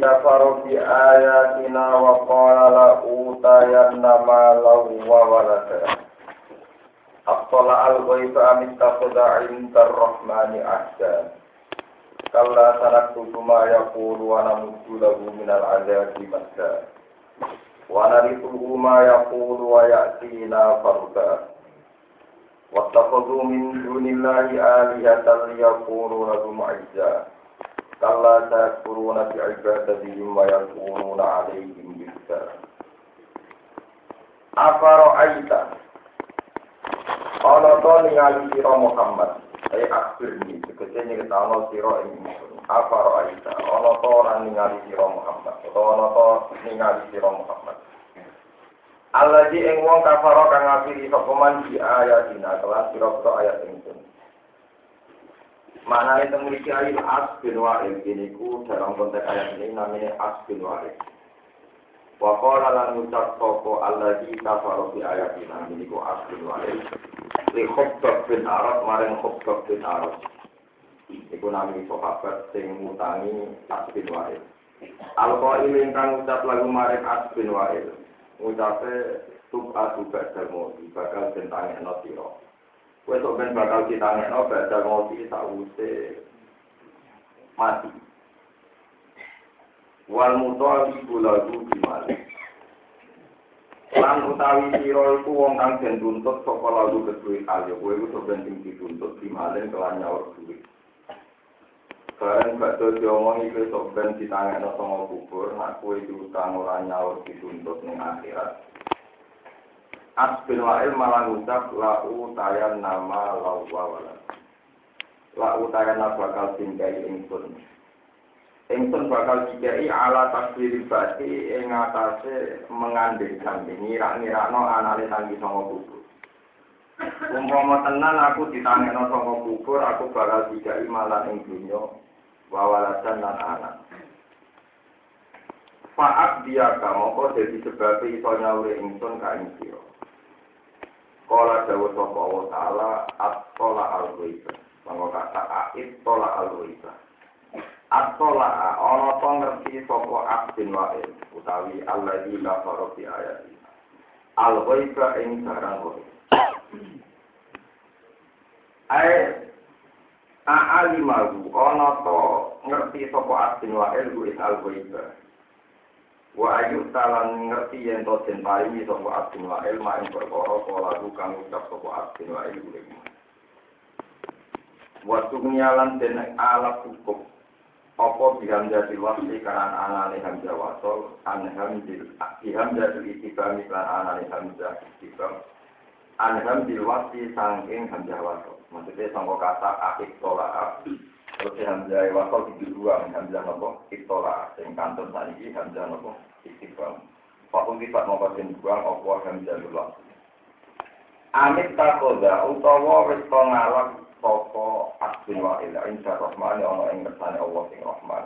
kafaru bi ayatina wa qala la utayanna ma lahu wa walata Aqtala al-ghaiba amit taqda inda rahmani ahsa Kalla sanaktu kuma yakulu wa namudu lahu minal azabi كلا سيكفرون بعبادتهم ويكونون عليهم جدا أفرأيت قال طالي على محمد Saya akhir ini, tegese nyeritakan siro ini. Apa roh Aisha? Ono to orang ningali siro Muhammad. Atau ono to ningali siro Muhammad. Allah di ing wong kafaro kang ngafiri sokoman di ayatina kelas siro ayat ini. Mana itu memiliki ayat as bin wa'il ini ku dalam konteks ayat ini namanya as bin wa'il. Wa qala lan ngucap sapa allazi kafaro bi ayatina ini ku as bin wa'il li Khubbab bin Arab maring Khubbab bin Arab. Iku nami sahabat sing ngutangi As bin Wa'il. Al-Qail ingkang ucap lagu maring As bin Wa'il. Ngucape tub atu moti bakal tentang eno sok ben bakal ditangekno badal moti sakwuse mati. Wal mutol ibu lagu dimalik. Lan utawi sira iku wong kang den tuntut saka lalu keduwe hal ya kowe iku ben sing dituntut dimalen kelan nyaur duit. Bareng badhe diomongi kowe sok ben ditangekno sama kubur, nak kowe diutang ora nyaur dituntut ning akhirat. Asbin wa'il malah ngucap la utayan nama lawa wala. La utayan bakal tinggai ingsun. Ingsun bakal dikai ala takdir bati ing atase mengandilkan ngira-ngirakno anane tanggi sanga kubur. Umpama tenan aku ditangekno sanga kubur, aku bakal dikai malah ing dunya wawalasan lan anak. Faat dia kamu kok jadi sebab iso nyaure ingsun ka ing sira. Kala dawuh sapa Allah taala at-tola al-ghaib. Mangko kata ait tola al-ghaib. Atola ana to ngerti sapa abdin wa'il utawi alladzi kafara fi ayati. Al ghaiba ing barang ghaib. Ai a'alimahu ana to ngerti sapa abdin wa'il ku ing al ghaiba. Wa ayu talan ngerti yen to den paringi sapa abdin wa'il mak ing perkara kala kang ucap sapa abdin wa'il ku ing. Wa tungyalan den alat hukum apa bihamzah diwasi karena anane hamzah wasol an hamzil bihamzah itibami kan anane hamzah itibam an hamzil wasi sangking hamzah wasol. Maksudnya sangka kata akik tolak terus hamzah wasol dibuang hamzah nopo? Iktola sing kantun saniki hamzah nopo? Itibam Fakun sifat mau kasih buang apa hamzah lulas Amit takoda utawa wis ngalak sapa asbin wa ila insya rahman ana ing kersane Allah sing rahman.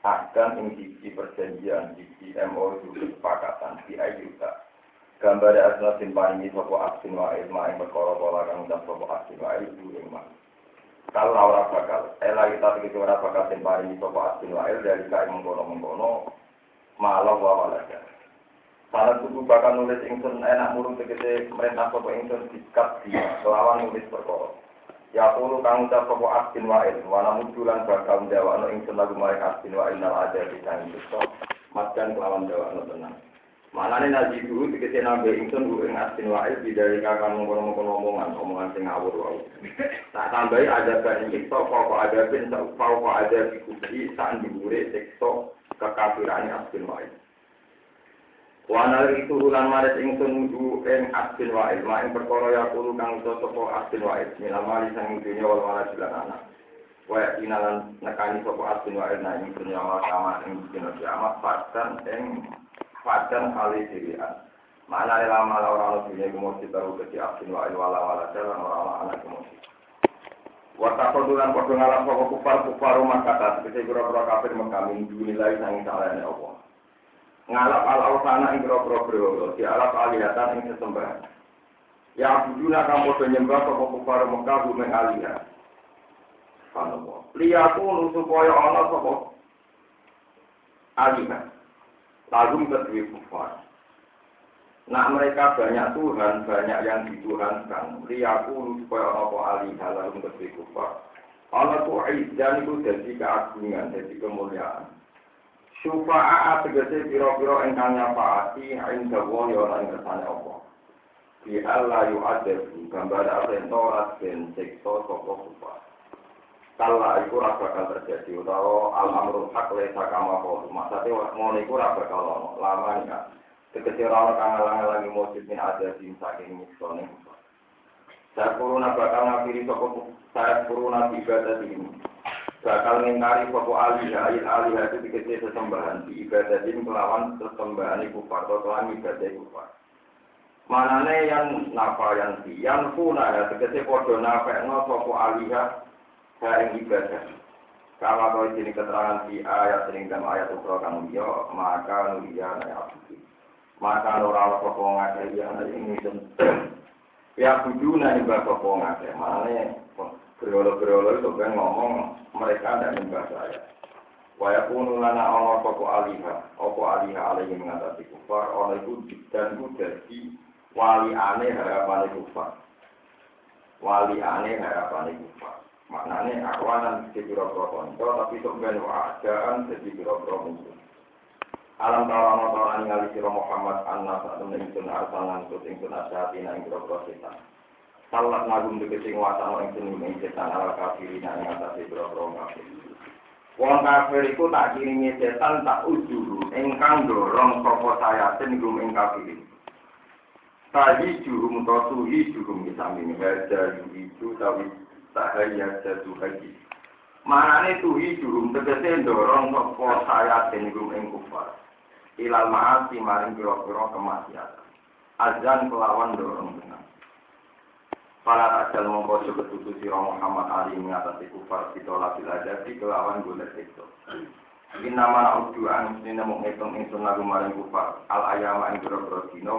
Akan ing sisi perjanjian sisi MOU kesepakatan di ayyuta gambar asna sing paringi sapa asbin wa ilma ing perkara pola kang udah sapa asbin wa ilmu ing mah kalau ora bakal ela kita begitu ora bakal sing paringi sapa asbin wa dari kai mengkono-mengkono malah wa walaja Salah tubuh bakal nulis ingsun enak murung tegese merintah sapa ingsun dikat dia kelawan nulis perkara. Ya kulo kang ucap sapa asbin wa'il wa namun bulan bakal ndawakno ingsun lagu marek asbin wa'il nal ada di sang madan kelawan ndawakno tenan Manane naji dulu dikete nambe ingsun guru ing asbin wa'il bidari kakang ngono-ngono omongan omongan sing ngawur wae. Tak tambahi ada kan siksa apa ada bin apa ada dikubri sak ndure siksa kekafiran asbin wa'il Wanal itu ulan maris ingsun nuju ing asbin wa'il ma ing perkara ya kulo kang iso sapa asbin wa'il mila mali sang dunya wal wala jilan anak. Wa inalan nekani sapa asbin wa'il na ing dunya wal sama ing dina kiamat padan ing padan kali dirian mana lama malah orang dunya kemosi baru ke asbin wa'il wala wala jalan orang anak kemosi Watakodulan padha ngalah sapa kufar kufar rumah kata, kese pira-pira kafir mengkami dunilai sang salahane Allah. ngalap al ausana ing grogro grogro di alap alihatan ing sesembahan ya buduna kamu padha nyembah sapa kufar Mekah bumi alihah. Liyaku supaya ana sapa alihah. Lalu kedua kufar. Nah mereka banyak Tuhan, banyak yang dituhankan. Liyaku supaya apa alihah lalu kedua kufar. Allah tu izan itu jadi keagungan, jadi kemuliaan. Syufa'a tegese piro-piro ingkang nyafaati ing dawa ya ora ing kersane apa. Di Allah yu adab gambar apa yang torat ben siksa sapa. Kala iku ora bakal terjadi utawa al amrul haq lesa kama qol. Maksudnya ngono iku ora bakal ono lama nika. Tegese ora ono kang ngalang-alangi mujud min ada sing saking miksone. Saya kuruna bakal ngapiri sapa saya kuruna ibadah ini bakal ngingkari sopo alih ayat alih itu dikecil sesembahan di ibadah ini melawan sesembahan ibu atau tuhan ibadah ibu Manane yang napa yang si yang puna ya tegese podo napa no sopo alih yang ibadah. Kalau kau ini keterangan di ayat sering dalam ayat ukro kamu yo maka nulia na abdi. Maka orang sopo ngake yang ini ya kuduna juga sopo ngake. Manane Berolo-berolo itu kan ngomong mereka tidak nyembah saya. Waya pun lana Allah alihah, opo alihah alaihi mengatasi kufar, oleh itu dan itu jadi wali aneh harapan kufar. Wali aneh harapan kufar. Maknanya akwanan jadi biro-biro konco, tapi sebenarnya wajaan jadi biro-biro musuh. Alam tawa motoran ngali siro Muhammad anna saat temen ingsun arsalan sus ingsun asyatina ing biro-biro setan. Salat ngagum tegese nguasano ing seni ing setan ala kafirin ing atase boro kafir. Wong kafir iku tak kiringi setan tak ujuru ingkang dorong sapa sayatin gum ing kafirin. Tadi jurum to suhi jurum disami haja yuhidu tawi sahaya jatuh haji. Manane tuhi jurum tegese dorong sapa sayatin gum ing kufar. Ilal maasi maring pira-pira kemaksiatan. Azan kelawan dorong dengan. Para tajal mongko suka tutu sira Muhammad Ali mengatasi kufar ditolak jadi kelawan golek itu. Ini nama udu an ini mau ngitung maring kufar al ayama ing biro-biro dino.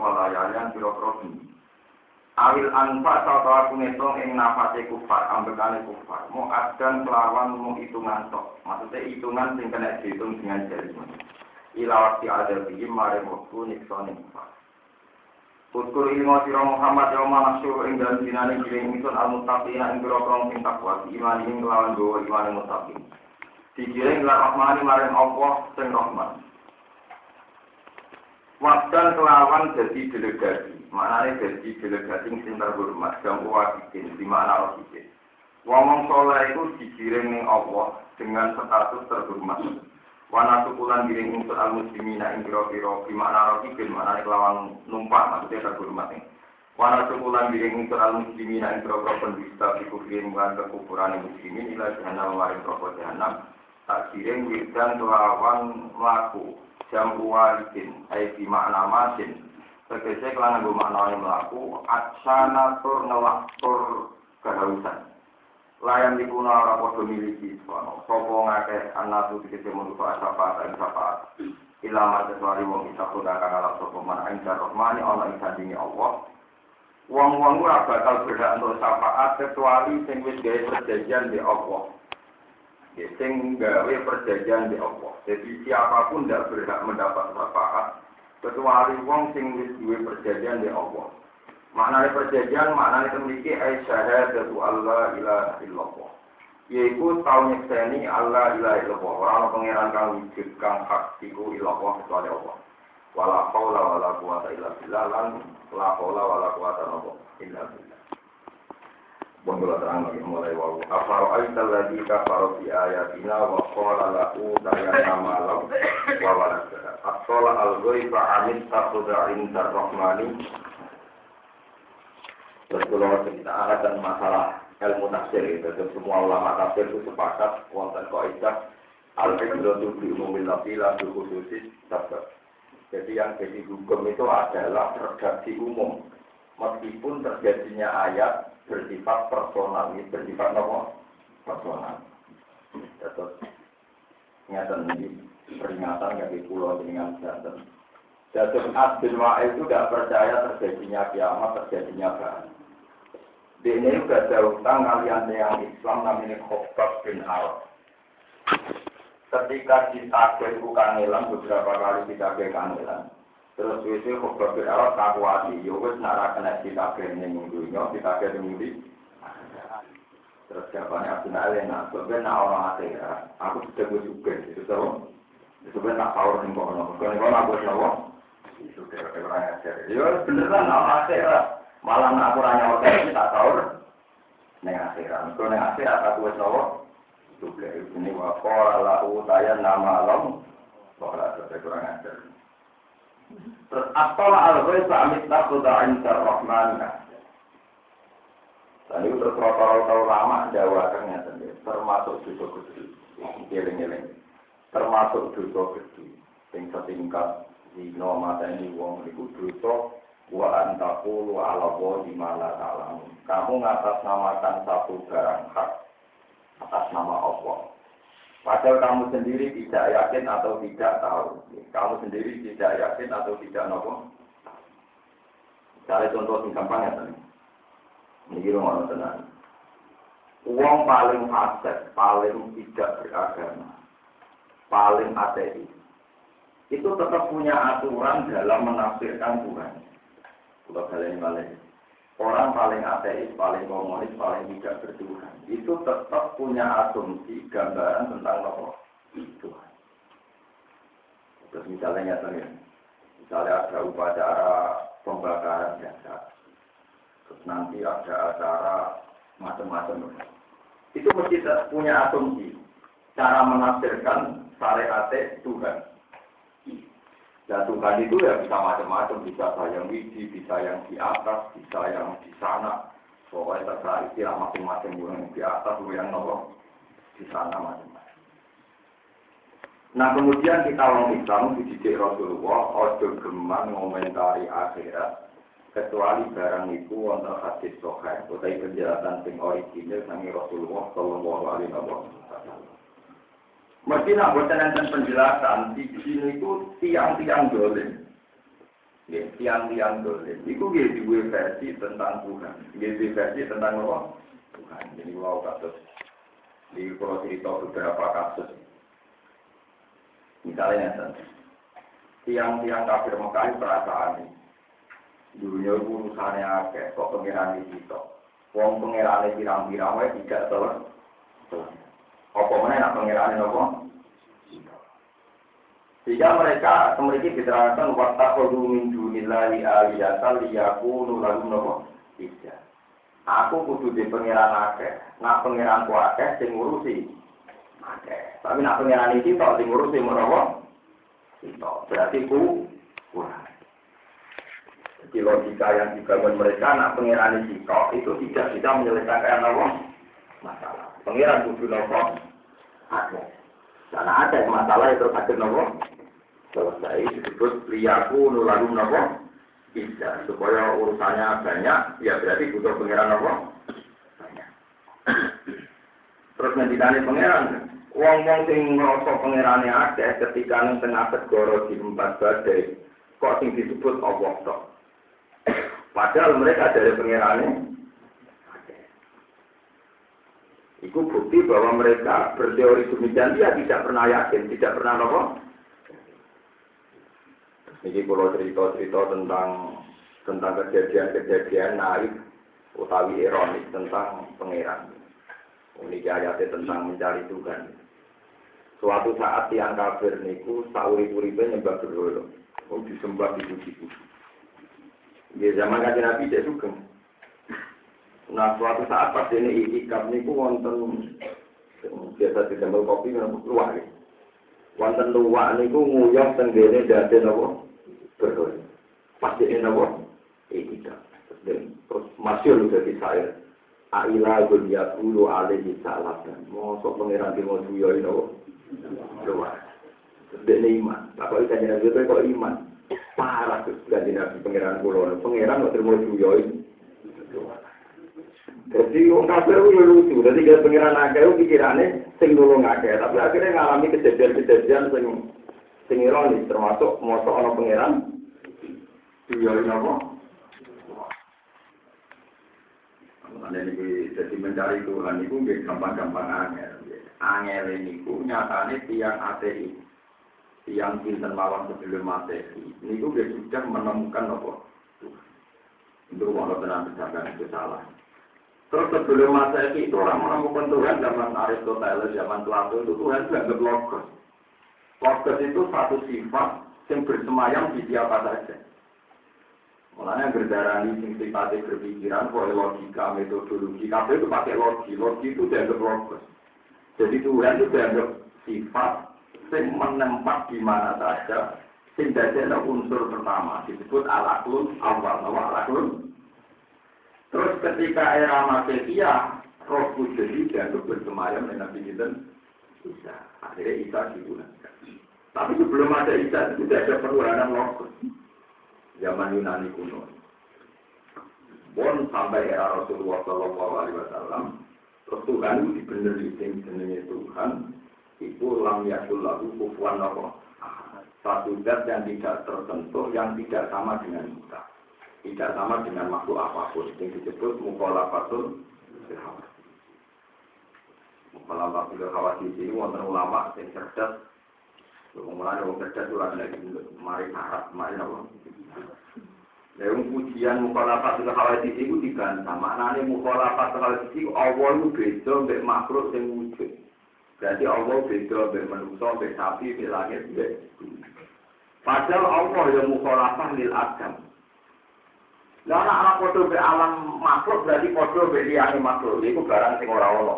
Awil anfa tau aku ngitung ing nafase kufar ambekane kufar. Mau adan kelawan mau hitungan tok. Maksudnya hitungan sing kena dihitung dengan jari. Ila wakti ada bihim maring waktu nikson kufar. Uskur ilmu sira Muhammad ya masyhur ing dalem dinane kiring ingsun al muttaqina ing grogong sing takwa iman ing lawan gowo iman muttaqin. Dikiring lan rahmani maring Allah sing rahman. Waktan kelawan jadi delegasi, maknanya jadi delegasi sing terhormat, jam wakikin, di mana wakikin. Wong soleh itu dikiring ning Allah dengan status terhormat. Wana tukulan giring unsur al muslimina ing kira kira di makna roki bin makna kelawan numpak maksudnya terhormat nih. Wana tukulan giring unsur al muslimina ing kira kira pendusta di kufrin bukan kekufuran muslimin ila jahanam waring rokok jahanam. Tak giring wirdan kelawan melaku jam walidin ay di makna masin. Tegese kelan nggo maknane mlaku aksana tur ngelak tur kehausan. Layan di kuna ora padha miliki sapa ngake anak tu dikete mun fa sapa ta sapa ilama sesuari wong isa kuda kang alap sapa man ing rahmani ana ing sandinge Allah. Wong-wong ora bakal berhak untuk syafaat kecuali sing wis gawe perjanjian di Allah. Ya, sing gawe perjanjian di Allah. Jadi siapa pun tidak berhak mendapat syafaat kecuali wong sing wis gawe perjanjian di Allah Maknanya perjanjian, maknanya memiliki syahadat Allah ilaha illallah. Yaitu tahu nyekseni Allah ilaha illallah. Orang pengiran kang wujud kang hak iku illallah kecuali Allah. Wala haula wala quwata illa billah lan la haula illa billah. Bon kula terang lagi mulai wau. Afaro aital ladzi kafara fi ayatina wa qala lahu dayana malam wa walada. As-sala al-ghaiba amit takhudha inda rahmani Terus kalau cerita dan masalah ilmu tafsir itu, semua ulama tafsir itu sepakat wonten kaidah al ibratu bi umumil nafila bi khususis. Jadi yang jadi hukum itu adalah redaksi umum. Meskipun terjadinya ayat bersifat personal, ini bersifat apa? Personal. Terus ingatan ini peringatan dari pulau dengan jantan. Jatuh bin Wa'il itu tidak percaya terjadinya kiamat, terjadinya bahan. Di ini juga ada utang kalian yang Islam namanya Khobab bin Al. Ketika kita bukan hilang beberapa kali kita kangelan. Terus itu Khobab bin Al kakuati, ya nara kena kita ini minggunya, kita minggu Terus jawabannya Abdul Ali, nah sebenarnya nah orang akhirat, aku sudah gue juga, itu tahu. Sebenarnya tak tahu nih kok, kalau kalau aku tahu, itu kayak orang ajar. Ya beneran orang akhirat, malah aku ranya orang ini tak tahu. Neng akhirat, kalau neng akhirat aku tahu, juga ini wakor lahu tayan nama long, kalau ada kurang ajar. Terus apa al-ghaib amit takuda inda rahmanah. Dan itu terus rata-rata lama Jawa kan termasuk dosa gede. Giling-giling. Termasuk dosa gede. Yang setingkat zino mata ini wong itu dosa wa antakulu ala di mana ta'lamu. Kamu ngatasnamakan satu barang hak atas nama Allah. Padahal kamu sendiri tidak yakin atau tidak tahu. Kamu sendiri tidak yakin atau tidak nopo. Misalnya contoh yang gampang ya tadi. Ini rumah tenang. Uang paling fasik, paling tidak beragama, paling ateis, itu tetap punya aturan dalam menafsirkan Tuhan. Kalau kalian balik. Orang paling ateis, paling komunis, paling tidak bertuhan. Itu tetap punya asumsi, gambaran tentang apa? Tuhan. Terus misalnya nyatanya, misalnya ada upacara pembakaran jasad terus nanti ada acara macam-macam. Itu mesti punya asumsi cara menafsirkan syariat Tuhan. Dan Tuhan itu ya bisa macam-macam, bisa yang wiji, bisa yang di atas, bisa yang di sana. Pokoknya terserah istilah masing-masing yang di atas, yang nolong di sana macam-macam. Nah kemudian kita orang Islam dididik Rasulullah, ojo geman ngomentari akhirat, kecuali barang itu wonten hadis sahih utawi penjelasan sing original sangi Rasulullah sallallahu alaihi wasallam. Mesti nak buat enten penjelasan di sini itu tiang-tiang dolim. Ya, tiang-tiang dolim. Itu dia dua versi tentang Tuhan. Dia dua versi tentang apa? Tuhan. Jadi wow kasus. Di kalau cerita beberapa kasus. Misalnya, tiang-tiang kafir Mekah perasaan ini dunia urusannya akeh kok pengiran di situ wong pengiran pirang-pirang tidak telah apa mana nak pengiran apa? Sehingga mereka memiliki diterangkan wattakhadhu min dunillahi aliyatan liyakunu lahum napa tidak aku kudu di pengiran akeh nak pengiran ku akeh sing ngurusi tapi nak pengiran iki tok sing ngurusi menapa berarti ku kurang. Di logika yang dibangun mereka, nak pengiran sikok itu tidak bisa menyelesaikan apa? Masalah. Pengiran kudu nopo ada. Karena ada yang masalah itu ada nopo selesai disebut liyaku nularu nopo bisa supaya urusannya banyak ya berarti butuh pengiran nopo. Terus nanti tanya pengiran Wong-wong sing ngrasa pangerane akeh ketika nang tengah segoro di empat badai kok sing disebut Allah tok. Padahal mereka dari pengirannya. Itu bukti bahwa mereka berteori demikian dia tidak pernah yakin, tidak pernah nopo. Ini kalau cerita-cerita tentang tentang kejadian-kejadian naik utawi ironis tentang pangeran. Ini ayatnya tentang mencari Tuhan. Suatu saat tiang kafir niku sauri-uripe nyembah berhala. Oh disembah dipuji-puji. Ya zaman kajian Nabi dia juga. Nah suatu saat pas ini itikaf niku wonten biasa ditambah kopi dengan luar. Wonten luar niku nguyok tenggene dadi napa? Berdoa. Pas ini napa? Itikaf. Terus masih lu jadi saya. Aila gulia dulu alaihi salam. Mosok pangeran di mau duyo ini napa? Luar. Dene iman. Apa ikan jenazah kok iman? parah tuh ganti nabi pangeran pulau pangeran nggak terima juyoi jadi orang kafir itu lucu jadi kalau pangeran akeh itu pikirannya sing nolong akeh tapi akhirnya ngalami kejadian-kejadian sing sing ironis termasuk mosok orang pangeran dunia ini apa? Mana ini jadi mencari Tuhan itu nggak gampang-gampang angel. Angel ini ku nyatane tiang ateis, tiang pinten lawan sebelum materi. Ini ku sudah menemukan apa? Itu kalau tenang misalkan itu salah. Terus sebelum masa itu orang menemukan Tuhan zaman Aristoteles, zaman Plato itu Tuhan juga nggak logos. Logos itu satu sifat yang bersemayam di siapa saja. Mulanya berdarani sing sifatnya berpikiran, boleh logika, metodologi, kabel itu pakai logi. Logi itu dianggap logos. Jadi Tuhan itu dianggap sifat yang menempat di mana saja. Sing ada unsur pertama disebut alaklun awal, nama alaklun. Terus ketika era Masedia, roh kudus dianggap bersemayam dengan Nabi Isa. Akhirnya Isa digunakan. Tapi sebelum ada Isa itu tidak ada penurunan logos zaman Yunani kuno. Bon sampai era Rasulullah Shallallahu Alaihi Wasallam, terus Tuhan itu dibeneri jenenge Tuhan itu lam yakul lagu kufuan? Satu zat yang tidak tersentuh, yang tidak sama dengan kita. Tidak sama dengan makhluk apa pun. Yang disebut mukhalafatul Mukhalafatul khawati ini wonten ulama yang cerdas. Mulai orang cerdas itu lagi mari harap, mari apa? Yang pujian mukhalafat ke hawadis itu dibantah. Maknanya mukhalafat hawadis itu Allah itu beda dengan makhluk yang wujud. Berarti Allah beda dengan manusia, dengan sapi, dengan langit, dengan Padahal Allah yang mukhalafah lil adam. Lah anak anak foto be alam makhluk berarti foto be liyane makhluk. Iku barang sing ora ono.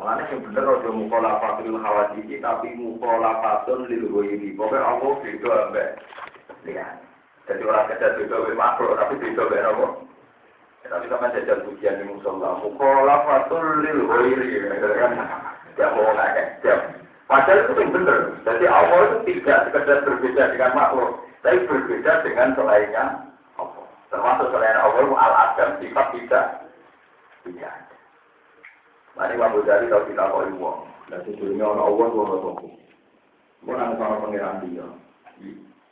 Mulane sing bener aja mukhalafatul hawadis tapi mukhalafatun lil ghairi. Pokoke Allah beda ambek liyane. Jadi orang kerja juga be makhluk, tapi beda be apa? Ya, tapi sama jajal pujian di musola, mukola fatul lil kan? Ya nggak jam. Padahal itu yang benar. Jadi Allah itu tidak sekedar berbeda dengan makhluk, tapi berbeda dengan selainnya. Termasuk selain Allah itu al adam sifat tidak tidak. Mari Abu Dhari tahu kita kau uang. Dan sejujurnya orang Allah itu orang tua. Bukan sama pengiran dia.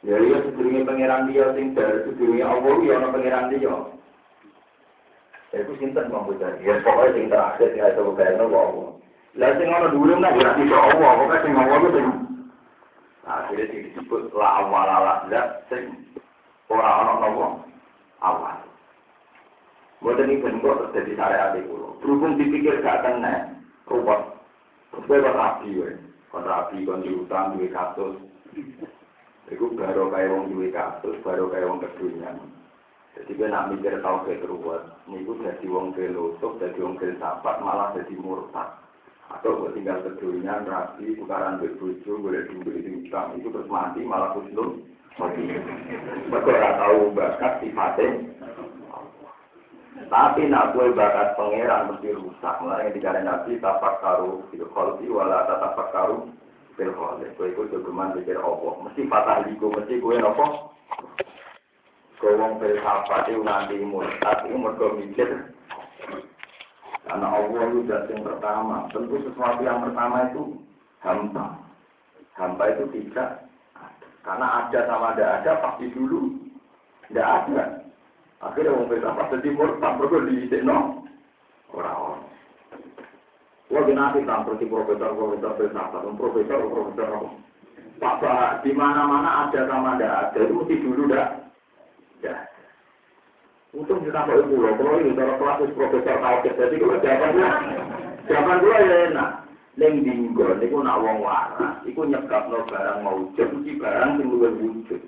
Ya iya sedurunge pangeran dia dari sedurunge Allah ya ana pangeran dia. Ya, iku sinten mau bocah. Ya pokoke sing terakhir iso bayangno kok Allah. Lah sing ana dhuwur nak ora iso Allah, pokoke sing Allah ku sing akhirnya disebut la awal zat sing ora ana napa awal. Boten iki bentuk terjadi syariat kulo. Berhubung dipikir gak kena, ruwet. Terus kowe rapi wae. Kon rapi kon diutang duwe kasus. Iku baru kayak wong duwe kasus, baru kayak wong kedunyan. Jadi gue nak mikir tau ke keruat, niku jadi wong ke losok, jadi ke sapat, malah jadi murtad. Atau gue tinggal kedunyan, rapi, tukaran berbuju, boleh duwe di utang, itu terus mati, malah kuslum. Mereka tahu bakat sifatnya. Tapi nak gue bakat pangeran mesti rusak. Mulai yang dikatakan nabi tapak karu, itu kolbi, wala tapak karu, Bilholik, kowe iku jogeman pikir apa? Mesti patah iku, mesti kowe napa? Kowe wong filsafat itu nganti murtad, itu mergo mikir. Karena Allah itu dat yang pertama. Tentu sesuatu yang pertama itu hampa. Hampa itu tidak Karena ada sama tidak ada, pasti dulu tidak ada. Akhirnya wong filsafat jadi murtad, mergo diisikno. Orang-orang. Wah, nanti kan seperti profesor-profesor filsafat, profesor-profesor apa? Pak Pak, di mana-mana ada sama ada ada, itu mesti dulu dah. Ya. Untung kita mau ibu loh, kalau ini kalau profesor tahu jadi kalau jawabannya, jawaban ya enak. Neng dinggo, niku nak wong waras, iku nyekap no barang mau wujud, iki barang sing luwih wujud.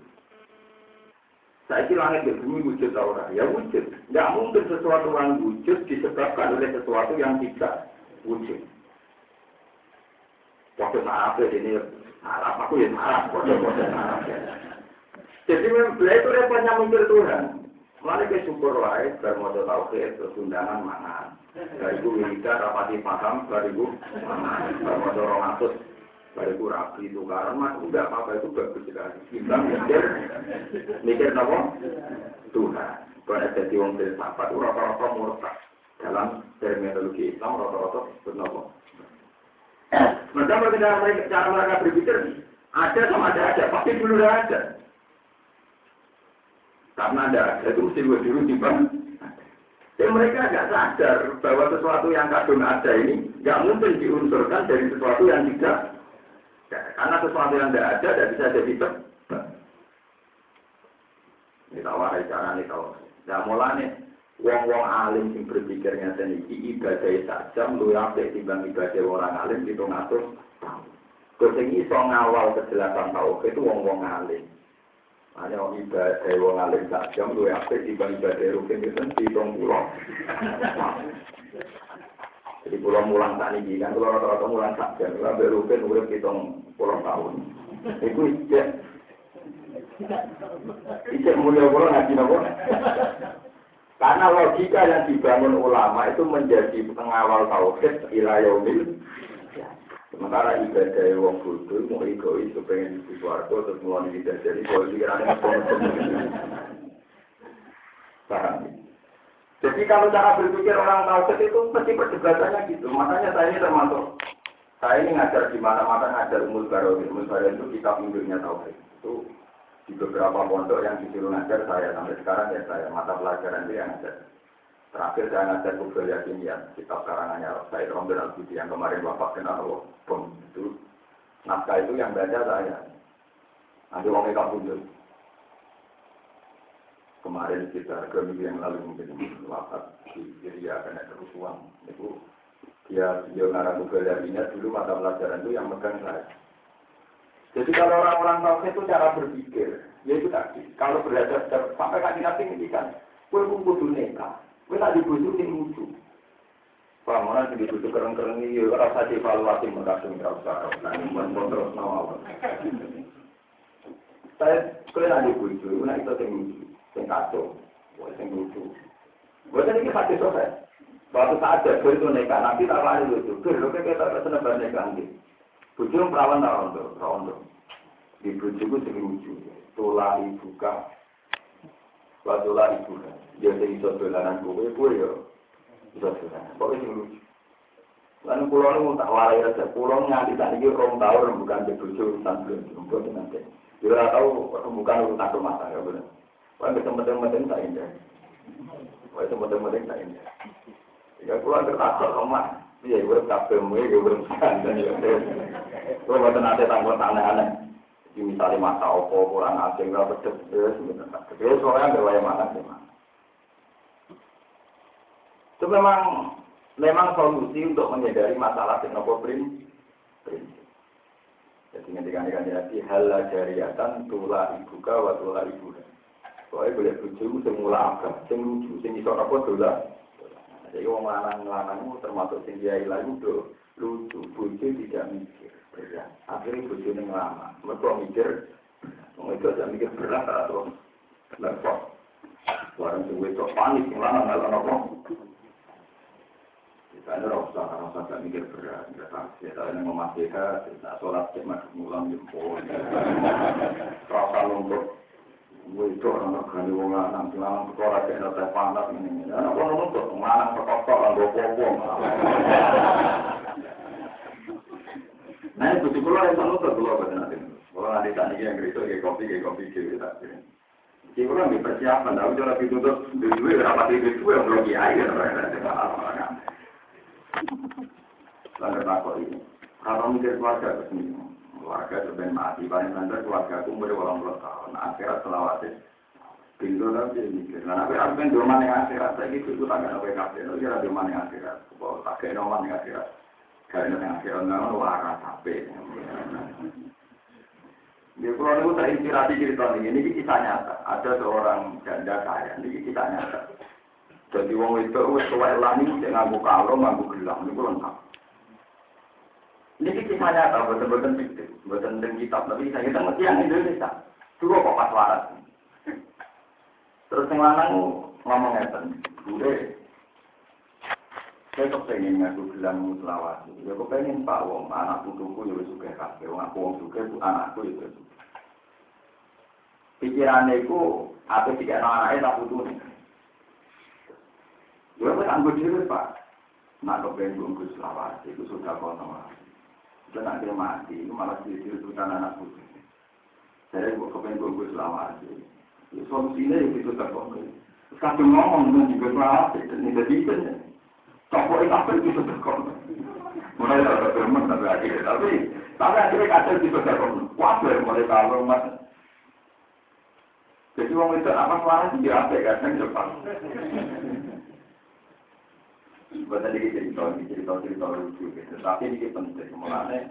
Kira langit dan bumi wujud tau ya wujud. Tidak mungkin sesuatu yang wujud disebabkan oleh sesuatu yang tidak wujud. Waktu sarap ini sarap, aku ya sarap, kode-kode sarap. Jadi memang itu repotnya mikir Tuhan. Mulai ke syukur wae, bermodo tauhid, terus undangan mangan. Bariku wiridan, rapati paham, bariku mangan. Bermodo rongatus, bariku rapi, tukaran, mas, udah apa-apa itu bagus sekali. Kita mikir, mikir apa? Tuhan. Kalau jadi wong filsafat, itu rata-rata murtad dalam terminologi Islam rata-rata. Mereka cara mereka, cara mereka berpikir ada sama ada ada, pasti dulu ada. Karena ada ada itu mesti gue dulu timbang. Dan mereka nggak sadar bahwa sesuatu yang kadung ada ini nggak mungkin diunsurkan dari sesuatu yang tidak. Karena sesuatu yang tidak ada tidak bisa jadi sebab. Ini tawarai cara ini tahu. Nah mulanya wong-wong alim sing berpikirnya dan ibadah saja lu apik timbang ibadah orang alim itu ngatur Kau sing iso ngawal kejelasan tau itu wong-wong alim. Hanya wong ibadah wong alim sak jam lu apik timbang ibadah rukin itu hitung pulau. Jadi pulau mulang tak nih kan, kalau rata-rata mulang sak jam, kalau ambil rukin udah hitung pulau tahun. Itu ijek. Ijek mulia pulau ngaji nopo. Karena logika yang dibangun ulama itu menjadi pengawal tauhid ila yaumil Sementara ibadah wong bodoh mau egois kepengen di suarga terus mulai tidak jadi kalau pikirannya Paham? Jadi kalau cara berpikir orang tauhid itu pasti perdebatannya gitu. Makanya saya ini termasuk saya ini ngajar di mana-mana ngajar umur baru umur baru itu kitab induknya tauhid. Itu di beberapa pondok yang disuruh ngajar saya sampai sekarang ya saya mata pelajaran dia yang ngajar. Terakhir saya ngajar Kubel Yakin ya, kitab karangannya Said Romber al yang kemarin bapak kenal. Bom, itu naskah itu yang baca saya. Nanti orang itu punjul. Kemarin kita ke minggu yang lalu mungkin wafat di Syria karena kerusuhan. Itu dia dia ngarang Kubel Yakinnya dulu mata pelajaran itu yang megang saya. Jadi kalau orang-orang tahu itu cara berpikir, ya itu tadi. Kalau berada sampai kaki nabi ini kan, kue kumpul neka, kue tak dibujuk yang lucu. Pak, mana sih dibujuk keren-keren ini, ya rasa evaluasi mengkasih nggak usah, nah ini terus nawal. Saya kue tak dibujuk, nah itu yang lucu, yang kacau, yang lucu. Gue tadi hati selesai. Waktu saat gue itu neka, nanti tak lari lucu, gue lo kayak kita seneng banget neka Bojo perawan ta rondo, rondo. Di bojoku sing lucu. Tola ibuka. Watola ibuka. Dia sing iso dolanan kowe, kowe yo iso dolanan. Pokoke sing lucu. Lan kula nu tak warai aja, kula nganti tak iki rong taun bukan di bojo urusan belum jumbo nanti. Yo ora tau bukan urusan rumah tangga bener. Wah ketemu-temu tak indah. Wah ketemu-temu tak indah. Ya kula tertakut omah. Iya, gue kabeh mue, gue belum sekandang ya. Gue buat nanti tanggung aneh-aneh. Di misalnya masa opo, kurang asing, gak betul, ya sebenarnya. Tapi soalnya gak mana sih, mas. Itu memang memang solusi untuk menyadari masalah teknopo prinsip. Jadi ketika ini jadi hal jariatan tula ibuka wa tula ibuka. Soalnya boleh bujuk semula apa, sing lucu, sing iso apa tula. Jadi wong lanang-lanang termasuk sing dia ilang itu lucu, bojo tidak mikir berat. Akhirnya bojo ini lama, mereka mikir, itu tidak mikir berat atau lepot. Warang sing itu panik, lama nggak ada rasa, rasa tidak mikir berat, tidak tahu. Kita ini memastikan, tidak sholat cek masuk mulam jempol. Rasa lumpur. Wih, itu orang gani wong lanang, lanang kayak nota panas ini. Anak wong nuntut, lanang perkara lan gopo Nah, itu di pulau yang pulau pada nanti. Kalau nanti tadi yang gitu, kayak kopi, kayak kopi, kayak kita. Jadi orang di persiapan, tapi kalau ditutup berapa di duit yang belum kiai, kan? Lalu takut ini. Kalau mikir keluarga, ke sini keluarga sudah mati. Paling banter keluarga aku umur orang puluh tahun. Akhirat selawat pintu nanti mikir. Nah tapi aku kan doman yang akhirat. Saya gitu itu tangga apa kafir itu kira doman yang akhirat. Bahwa tak kayak doman yang akhirat. Karena yang akhirat nggak waras sampai di pulau itu saya inspirasi cerita ini, ini kisah nyata. Ada seorang janda kaya, ini kisah nyata. Jadi wong itu, wes tua elang ini, ngaku kalau, ngaku gelang, ini lengkap. Ini kisah nyata, betul-betul fiktif, betul tentang kitab, tapi saya kita mesti yang Indonesia. Dulu kok pas waras. Terus yang lanang ngomong ngeten, gue saya kok pengen ngaku gelang selawat. Ya kok pengen pak wong anak putuku ya suka kafe, wong aku wong suka bu anakku. Ya itu apa sih kayak anaknya tak putu nih. Gue kan anggur diri pak. Nak kok pengen gue selawat, itu sudah kono. Dan akhirnya mati, itu malah jadi sultan anak putih. Saya gue gue selama aja. Solusinya ya itu terkongsi. Kadang ngomong dengan juga perawat, dan ini jadi itu. Cokok itu apa itu terkongsi. Mulai dari bermen tapi akhirnya, tapi tapi akhirnya kadang itu terkongsi. Wajar mulai kalau mas. Jadi orang itu apa suara sih ya, kadang Jepang. Buat tadi cerita, cerita cerita lucu gitu. Tapi ini penting, mulanya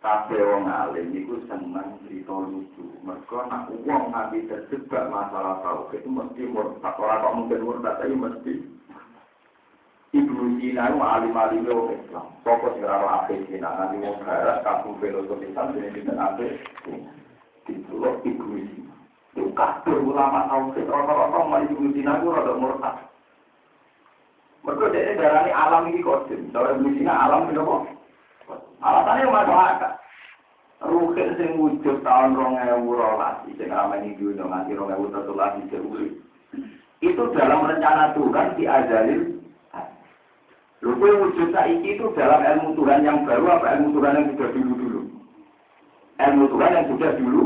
Kabeh wong alim iku seneng cerita lucu. Mergo nak wong nganti terjebak masalah tauhid itu mesti murtad. Ora kok mungkin murtad tapi mesti. Ibnu Sina itu alim-alim wong Islam. Fokus ngeraro ape Sina. Nanti wong barat kampung filosofi sampai ini tidak ape. Ditulok Ibnu Sina. Itu kabeh ulama tauhid. Rata-rata mau Ibnu Sina itu rada murtad. Mergo dia darani alam ini kodim. Ibnu Sina alam itu apa? Alasannya masuk akal. Rukin sing wujud tahun rong ewu rolas, sing ramai dunia nganti rong ewu tetulah di Itu dalam rencana Tuhan diajarin. Lalu wujud saiki itu dalam ilmu Tuhan yang baru apa ilmu Tuhan yang sudah dulu-dulu? Ilmu Tuhan yang sudah dulu.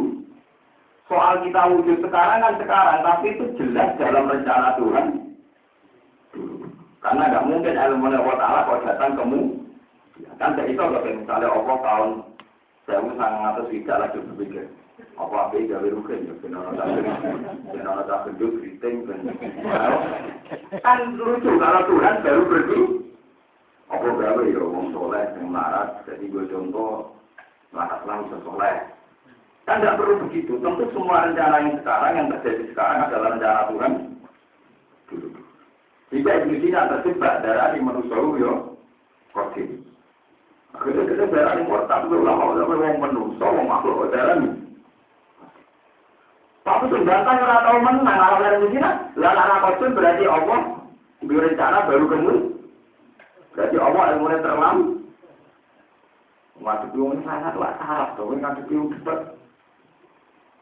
Soal kita wujud sekarang kan sekarang, tapi itu jelas dalam rencana Tuhan. Karena nggak mungkin ilmu Allah Ta'ala kalau datang kemu. Kan tidak itu kalau misalnya Allah tahun saya sangat atas tidak lagi berpikir. Apa apa gawe rugen ya, benar tak benar tak gendut keriting kan lucu kalau Tuhan baru pergi. Apa gawe ya wong soleh yang larat, jadi gue contoh larat langsung soleh. Kan tidak perlu begitu. Tentu semua rencana yang sekarang yang terjadi sekarang adalah rencana Tuhan. Jika Ibnu Sina terjebak darah di manusia yo, kodim. Akhirnya kita darah yang murtad itu lama sampai wong menungso, wong makhluk darah ini. Tapi sebenarnya ora tahu menang kalau dari Medina. Lah anak kodim berarti Allah di rencana baru kamu. Berarti Allah ilmunya terlam. Waktu itu ini sangat sarap, tapi kan itu debat.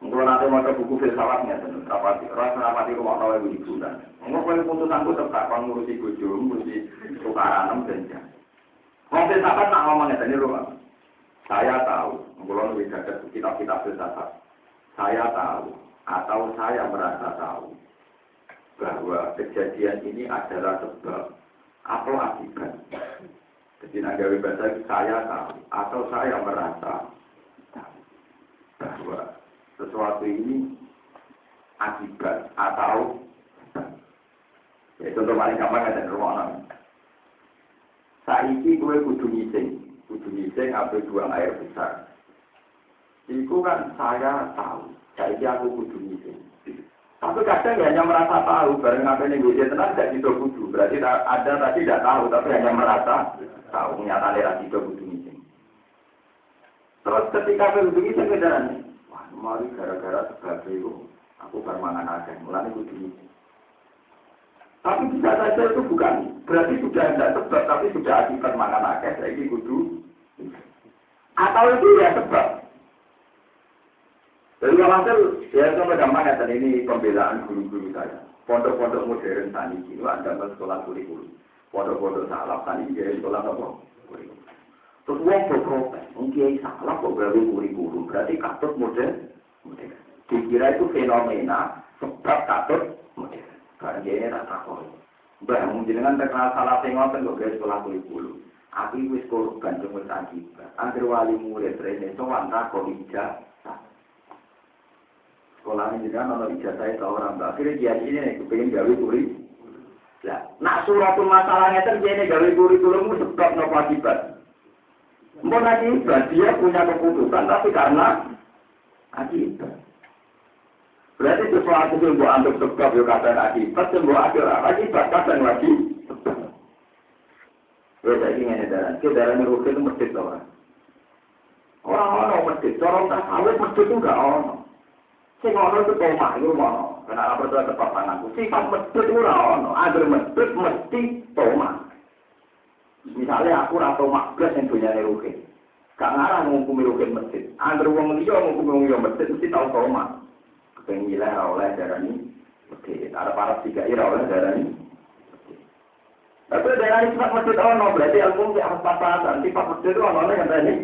Kalau nanti mau buku filsafatnya, rapati, rasa rapati rumah nawa ibu ibu dan. Boleh putusanku tetap, kan ngurusi bojo, ngurusi tukaran, dan jangan. Wong filsafat nak ngomong ini rumah. Saya tahu, kalau lebih ada kitab-kitab filsafat. Saya tahu atau saya merasa tahu bahwa kejadian ini adalah sebab atau akibat. Jadi nagawi bahasa saya tahu atau saya merasa tahu bahwa sesuatu ini akibat atau ya contoh paling gampang ada rumah Saiki gue kudu ngising, kudu ngising apa buang air besar. Iku kan saya tahu, saiki aku kudu ngising. Tapi kadang ya hanya merasa tahu, bareng apa ini gue tenang tidak itu kudu. Berarti ada tadi tidak tahu, tapi hanya merasa tahu, nyata lera itu kudu ngising. Terus ketika kudu ngising kendaraan, wah mari gara-gara sebab itu, aku bermangan aja, mulai ngising. Tapi bisa saja itu bukan berarti sudah tidak sebab, tapi sudah akibat makan akeh, saya ini kudu. Atau itu ya sebab. Jadi hasil ya sama gampang ya ini pembelaan guru-guru saya. Pondok-pondok modern tani itu ada sekolah kurikulum. Pondok-pondok salaf tani jadi sekolah apa? Kurikulum. Terus uang berprotes, mungkin salah kok gawe kurikulum, berarti katut modern. Dikira itu fenomena sebab katut modern. Karena dia tak takut. Mbak, jenengan terkenal salah tengok kok guys sekolah kurikulum. Aku wis korban cuma akibat. Angger wali murid rene sowan takut ijazah. Sekolah ini juga nono ijazah itu orang. Akhirnya dia ini kepengen gawe kuri. Lah, nak suratul masalahnya terjadi gawe kurikulum sebab nopo akibat. Mbak akibat dia punya keputusan tapi karena akibat. Berarti sesuatu yang buat antuk sebab ya kadang akibat, yang buat akhir akibat kadang lagi sebab. Ya saya ingin edaran, ke darah merugi itu masjid orang. Orang-orang masjid, orang tak sawit masjid itu enggak orang. Sing ono itu toma, itu ono. Kenapa berdoa tepat tanganku? Sifat masjid itu ora ono. Agar masjid mesti toma. Misalnya aku rata makblas yang punya rugi. Gak ngarang ngukumi rugi masjid. Agar uang liya ngukumi uang masjid mesti tahu toma. Pengilah oleh darah ini. Oke, ada para tiga ira oleh ini. Tapi darah ini sifat masjid ono, berarti ilmu di atas papasan. Sifat masjid itu ono yang tadi.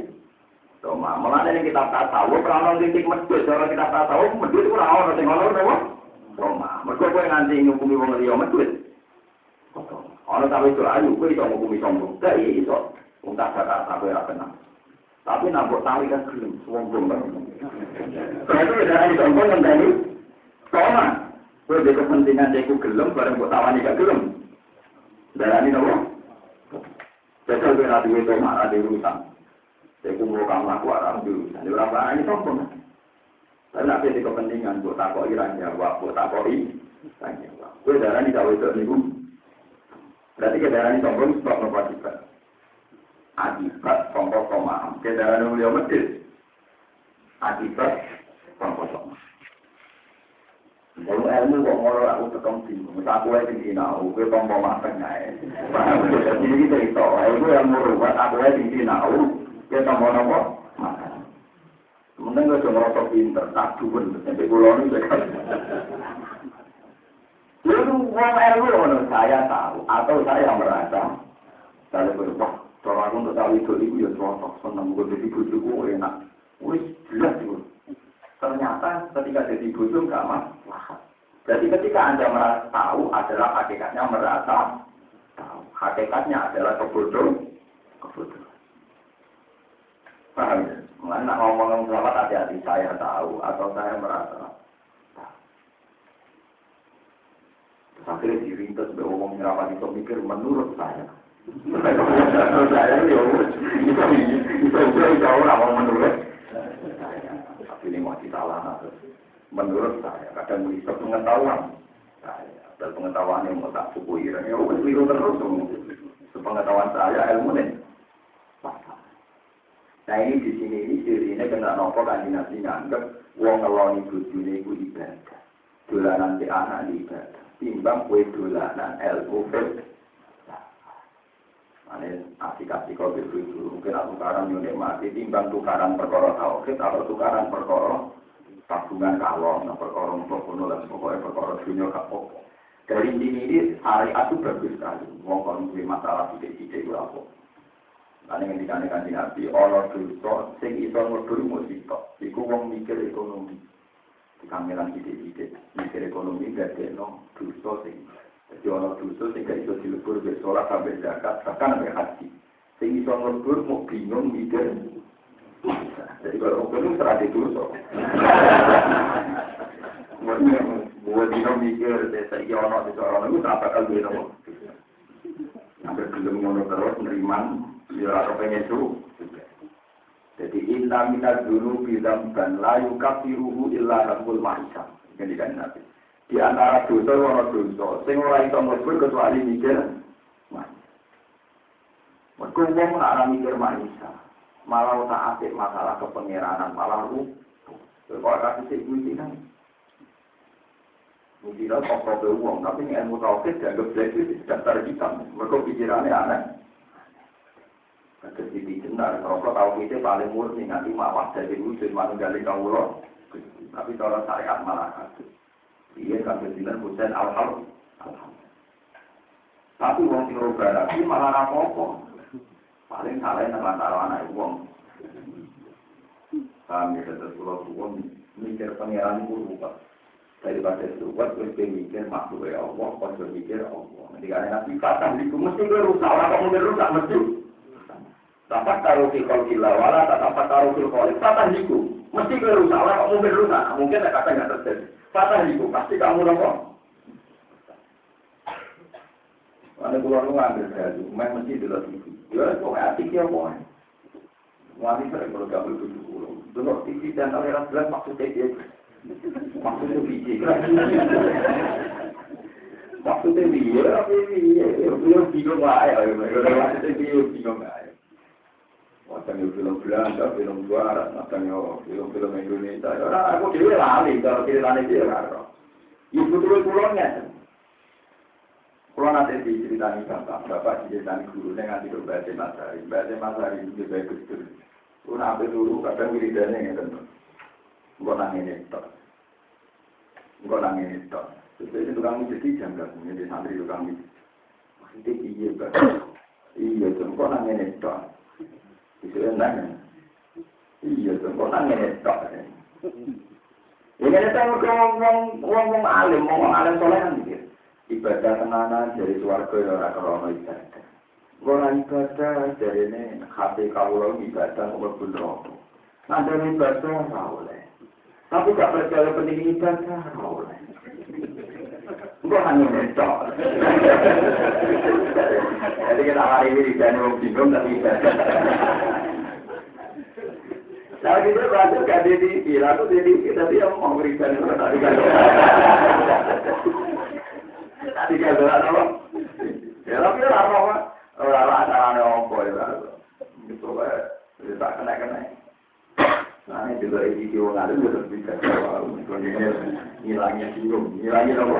Toma, malah ini kita tahu, kalau titik masjid, kalau kita tahu, masjid itu ora ono, sing ono, Mergo kowe nganti ngukumi wong liya medhit. Ana sampe itu ayu kowe iso ngukumi sombong. Gak iya. Wong tak Jakarta kowe ora kenal. Tapi nambah tawi kan gelem sombong banget. Berarti beda sombong ngenteni. Koma. Kowe ada kepentingan cekku gelem bareng mbok tawani gak gelem. Darani nopo? Jajal kowe ra duwe toma, ra duwe urusan. Cekku mau kamu aku duwe urusan. Ora apa ini sombong. Tapi nanti di kepentingan buat takoi ranjawa, buat takoi ranjawa. Gue darah ini tahu itu niku. Berarti ke darah ini sombong sebab nopo akibat. Akibat sombong pemaam. Ke darah ini beliau medit. Akibat sombong pemaam. Kalau ilmu kok ngoro aku tekam bingung, aku lagi tinggi nau, gue tombol makan aja. Jadi kita itu, ilmu yang merubah, aku lagi tinggi nau, gue tombol nopo makan. Mungkin gue cuma ngerasa pinter, tak duen, sampai pulau ini juga. Lalu uang ilmu saya tahu, atau saya merasa, saya berubah, kalau aku untuk tahu itu, itu ya cocok, seneng gue jadi bujuku enak. Wih, jelas itu. Ternyata ketika jadi bodoh nggak masalah. Jadi ketika Anda merasa tahu adalah hakikatnya merasa tahu. Hakikatnya adalah kebodoh, kebodoh. Paham ya? Mana ngomong ngomong hati-hati saya tahu atau saya merasa tahu. Akhirnya dirintas bahwa ngomong nyerapan itu mikir menurut saya. Saya ya, itu itu itu itu orang menurut tapi ini masih salah menurut saya kadang bisa pengetahuan. Saya dan pengetahuan yang mau tak suku ya wes keliru terus sepengetahuan saya ilmu nih. Nah ini di sini ini siri ini kena nopo kan nabi nganggep wong ngeloni bujune iku ibadah. Dolanan di anak ibadah. Timbang kue dolanan ilmu fil Ane asik-asik kau begitu mungkin aku tukaran nyunik mati timbang tukaran perkara tauhid atau tukaran perkara tabungan kalong, nah perkara untuk kuno dan pokoknya perkara dunia kapok. Dari sini ini syariat itu bagus sekali. Wong kon duwe masalah sidik-sidik itu apa? Lan yang dikane kanjeng Nabi, ana dosa sing iso nglebur musibah. Iku wong mikir ekonomi. Di kameran sidik-sidik mikir ekonomi dadekno dosa sing jadi orang dosa sehingga itu dilebur ke sholat sampai zakat, bahkan sampai haji. Sehingga itu ngelebur mau bingung mikir. Jadi kalau orang itu serah di dosa. Buat dino mikir, saya orang itu orang itu tak bakal dia nopo. Sampai belum ngono terus neriman, ya atau pengen itu. Jadi inna minat dulu bilang dan layu kafiruhu illa rabbul ma'isam. Ini kan Nabi. Di antara dosa ana dosa, sing ora iso mlebu kecuali mikir. Mergo wong ora mikir manis. Malah tak asik masalah kepengeranan, malah lu. Kok ora kasih kuwi kan. Mungkin kok kok uang, tapi ini ilmu tauhid dianggap jelek itu daftar hitam. Mereka pikirannya aneh. Kata sisi benar, kalau kau tahu kita paling murni nanti mawas jadi wujud manusia dari kau Tapi kalau syariat malah kasih. Iya sampai bilang hujan al-hal. Tapi wong sing roba lagi malah rapopo. Paling salah yang antara anak wong. Kami tetap pulau wong mikir pangeran itu rupa. Daripada subat, gue mikir makhluk ya Allah, kau mikir Allah. Nanti karena nanti patah itu mesti rusak, orang kok rusak mesti. Dapat taruh di kol gila, wala tak dapat taruh di kol, patah itu. Mesti rusak, orang kok mungkin rusak. Mungkin ada kata nggak terjadi. Patah itu, pasti kamu nopo. Mana keluar lu ngambil baju, main mesti dulu TV. Ya, kok hati dia mau. Wani sering kalau gak tujuh puluh. Dulu TV dan aliran bilang maksudnya dia. Maksudnya biji. Maksudnya dia, tapi dia bingung lah ya. Maksudnya ya. Macam film Belanda, film Barat, macam film-film Indonesia. Orang aku dia lali, kalau ceritanya dia karo. Ibu dulu pulangnya. Pulang nanti diceritani bapak, bapak diceritani guru, saya nganti ke Masari. Baca Masari itu juga gustur. Pulang sampai dulu, kadang wiridannya ya tentu. Gue nangin itu. Gue nangin itu. Terus itu tukang jadi janggal, jadi santri itu. Maksudnya iya, Iya, gue nangin itu. Iya, tuh, kok nangis tok. Ini kan ngomong ngomong alim, ngomong alim soleh kan gitu. Ibadah tenanan dari suarga ya orang krono ibadah. Ora ibadah dari ini hati kau ibadah kok mlebu neraka. Nanti ibadah oleh. Tapi gak percaya penting ibadah oleh. Gue hanya mentok. Jadi kita hari ini jadi mau bingung tapi. Nah, kita belajar ke DDI, lalu DDI tadi yang mau berikan itu tadi kan. Tadi kan apa? Ya, tapi orang Ora acarane opo ya. Gitu wae. Wis tak kena-kena. Nah, juga ini di wong alim juga bisa ngilangnya singgung, ngilangnya apa?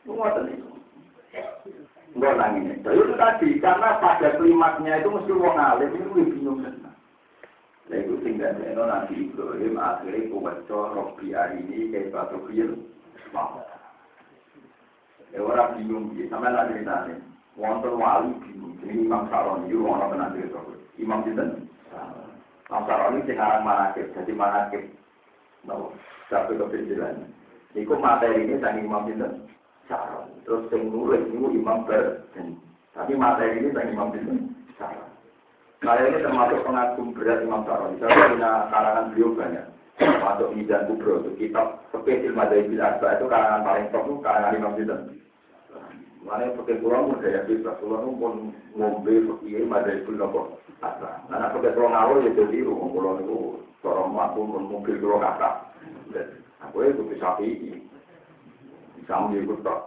Semua tadi. Enggak nangis. Itu tadi, karena pada klimaknya itu mesti wong alim itu lebih bingung. Nah itu tinggal itu nanti Ibrahim akhirnya kuwaco Robi hari ini kayak batu film. Ya orang bingung, sama lagi ceritanya wonten wali bingung. Ini Imam Saroni itu orang menang itu. Imam Sinten. Imam Saroni sing aran manakib. Jadi manakib. Satu kepenjilan. Iku materi ini dari Imam Sinten. Saroni. Terus sing nulis itu Imam Ber. Tapi materi ini dari Imam Sinten. Saroni. Saya ini termasuk pengagum berat Imam Saroni. Saya punya karangan beliau banyak. Masuk Mizan Kubro itu kitab spesial Madzhab Arba itu karangan paling top itu karangan Imam Sinten. Mana pakai pulau mau daya bisa pulau pun ngombe pakai madai pun nopo apa. Nah pakai pulau ngawur ya jadi rumah pulau itu seorang mampu mobil pulau kata. Aku itu bisa pilih. Bisa ikut tak.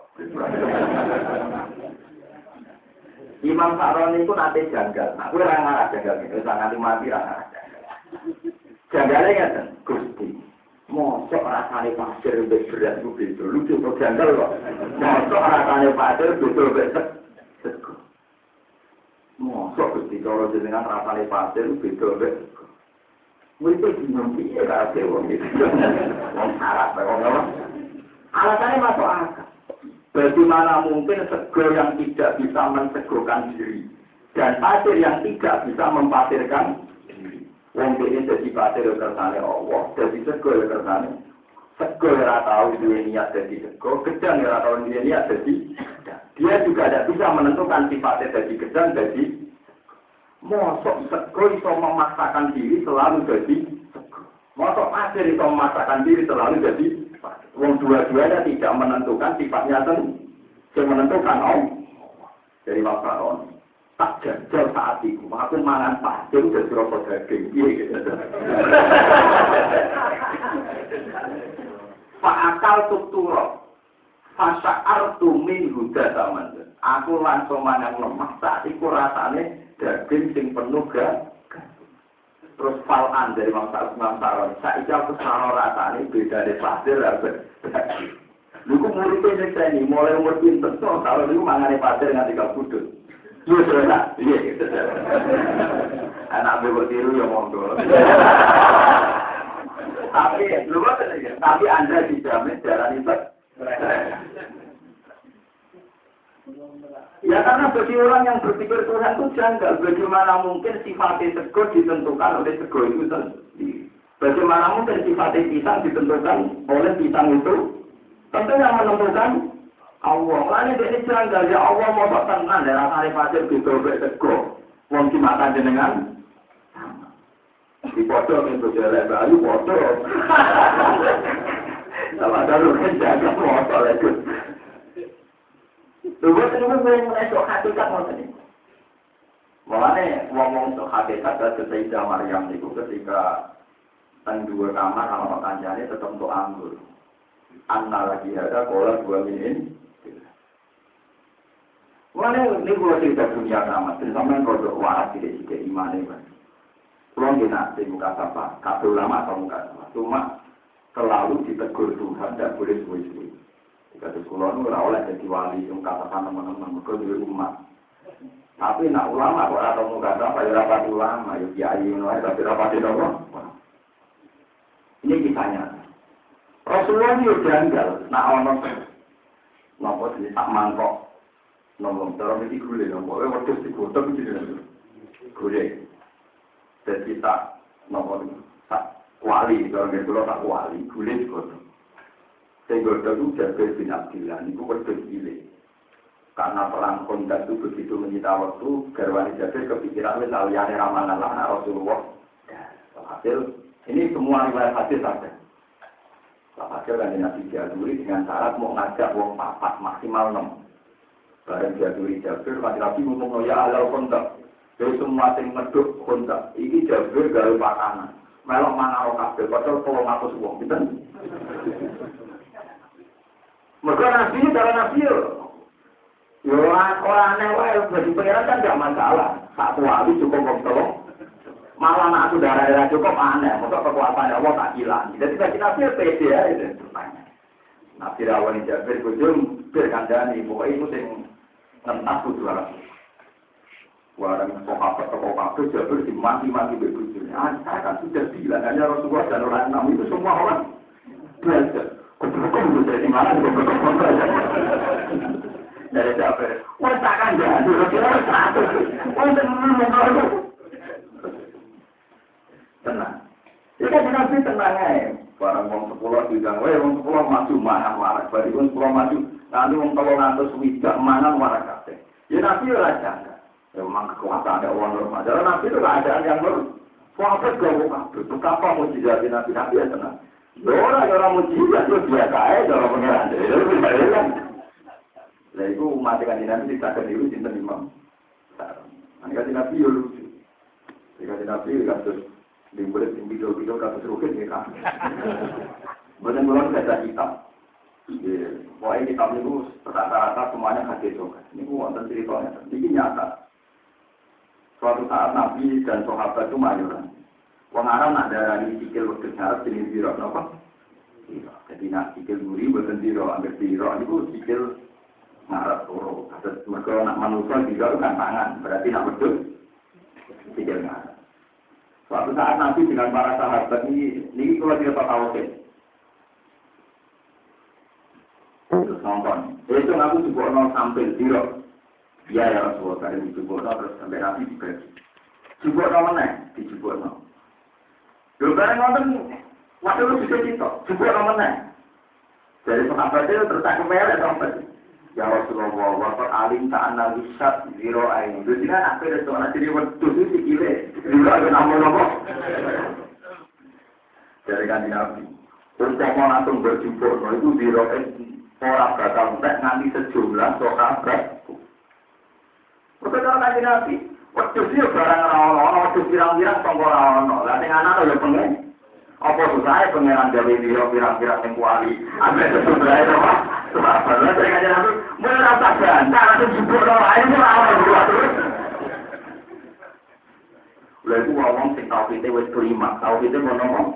Imam Sa'roni itu nanti janggal. Nah, aku orang ngarah janggal itu, sangat mati orang ngarah janggal. Janggalnya kan, Gusti. Mosok rasane pasir lebih berat itu beda. Lucu kok janggal kok. Mosok rasane pasir beda lebih sego. Mosok Gusti kalau jenengan rasane pasir beda lebih sego. Itu bingung piye kabeh wong iki. Wong wong apa? Alasannya masuk akal. Bagaimana mungkin sego yang tidak bisa mensegokan diri dan pasir yang tidak bisa mempasirkan Wong ini jadi pasir kersane Allah, jadi sego kersane. Sego ya tahu dia niat jadi sego, gedang ya tahu dia niat jadi Dia juga tidak bisa menentukan sifatnya jadi gedang, jadi Mosok sego itu memaksakan diri selalu jadi sego. Mosok pasir itu memaksakan diri selalu jadi Wong dua-duanya tidak menentukan sifatnya sendiri. Yang menentukan Allah. Dari Pak tak jajal saat itu. Aku mangan pasir udah serobot daging. Iya gitu. Pak akal tuturo. Fasa artu min huda taman. Aku langsung mangan lemah saat itu rasanya daging sing penuh gak. Terus falan dari Imam Saron. Saat itu aku salah rasanya beda dari pasir. Lu kok muridnya ini mulai umur pinter. Kalau dulu mangan pasir nganti kau budut. Iya. Iya, gitu. Anak tiru ya monggo. Tapi, lu tapi Anda dijamin jalan itu. Ya karena bagi orang yang berpikir Tuhan itu janggal. Bagaimana mungkin sifatnya sego ditentukan oleh sego itu sendiri. Bagaimana mungkin sifatnya pisang ditentukan oleh pisang itu. Tentu yang menentukan Allah. Lalu dia ini janggal ya Allah mau tak tenang dan rasanya pasir di dobek tego. Wong di mata jenengan. Di foto itu jelek baru foto. Sama ada lu kan jaga foto lagi. Lalu itu yang mengesok hakikat mau tadi. Makanya ngomong untuk hakikat dan ketika Maryam ketika dan dua kamar sama untuk anggur. Anna lagi ada kolam dua minin Mana ini kalau cerita dunia sama, sampai kalau waras tidak tidak iman itu. Kalau kita di muka apa, kata ulama atau muka apa, cuma selalu ditegur Tuhan tidak boleh suwi-suwi. Jika sekolah itu oleh jadi wali, yang kata teman-teman, mereka juga umat. Tapi nak ulama kok atau muka apa, ya rapat ulama, ya kiai, tapi rapat itu? Ini kisahnya. Rasulullah itu janggal, nak ono, nopo jadi tak mangkok, Nomor dalam ini gule, nomor eh waktu si kuda begini. Gule. Jadi tak nomor tak wali, dalam nggak kalau tak wali, gule si kota Saya kuda itu jadi bin gila ini gue gile. Karena perang kontak itu begitu menyita waktu, Garwani jadi kepikiran misalnya aliyane ramalan lah Rasulullah. Ya, hasil ini semua riwayat hasil saja. Hasil dan Nabi Jaluri dengan syarat mau ngajak wong papat maksimal 6. Barang jaduri Jabir, kan Nabi ngomong, oh, ya ala kontak. Jadi semua yang meduk kontak. Ini Jabir dari pakanan. Melok mana roh kabel, padahal tolong aku semua. gitu. Mereka Nabi, cara Nabi ya. Orang aneh wae, bagi pengirat kan gak masalah. Satu hari cukup ngomong Malah anak aku darah-darah cukup aneh. Maka kekuatan ya Allah tak hilang. Jadi bagi Nabi ya pede ya. Nabi Rawani Jabir, kujung, berkandani. Pokoknya itu yang ngentas kudu Warang sahabat toko kabeh Jabir dimati-mati berbujurnya. Ah, saya kan sudah bilang, hanya Rasulullah dan orang enam itu semua orang belajar. Kudu-kudu dari mana? Dari Jabir. Wah, jadi. Kira satu. Wah, tenang. Tenang. Ini kan nabi tenang aja. Barang wong sepuluh bilang, weh wong sepuluh maju mana warak. Bari wong sepuluh maju. Nanti wong kalau ngantus widak mana warak kabeh. Ya nabi ora jaga. Ya, memang kekuasaan ada uang normal. Jalan nabi itu keadaan yang normal. Sahabat gak mau kapan mau jadi nabi nabi ya tenang. Orang orang mau jadi itu biasa aja orang pengiran. Jadi itu bisa kan. Lah itu mati kan nabi kita kan itu cinta imam. Ini kan nabi ya lucu. Ini kan nabi kasus di boleh tinggi video kasus rukun ya kan. Benar-benar ada hitam. Pokoknya kitab itu rata-rata semuanya hadis juga. Ini wonten ceritanya. Ini nyata. Suatu saat Nabi dan sahabat itu mayuran. Wong Arab nak darani sikil waktu syarat jenis biro, apa? Jadi nak sikil gurih buatan biro, ambil biro, itu sikil ngarat toro. Mereka nak manusia biro kan tangan, berarti nak betul sikil ngarat. Suatu saat Nabi dengan para sahabat ini, ini kalau tidak tahu. Terus nonton. Itu aku juga nonton sampai biro. Iya ya Rasulullah, kali dijubukno terus sampai Nabi dibagi. Jubukno mana? Dijubukno. Lho bareng nonton, waktu lu bisa cerita, jubukno mana? Dari sahabat itu terus aku melek sampai. Ya Rasulullah, waktu alim tak anal wisat zero ain. Jadi kan apa itu anak jadi waktu itu sikile, zero ada nama nama. Dari kan Nabi. Terus mau langsung berjubukno itu zero ain. Orang bakal nanti sejumlah sahabat Mereka kalau nanti nabi, waktu dia barang orang-orang, waktu pirang-pirang tongkol orang-orang. Lah sing anak ya pengen. Apa susah pangeran jadi biro pirang-pirang yang kuali. Ambil sesudah itu apa? Sebab saya kajian nabi, mulai rasa gantah, langsung jubur orang lain, itu orang berdua terus. Lalu itu ngomong sing tau kita wis kelima, kita mau ngomong.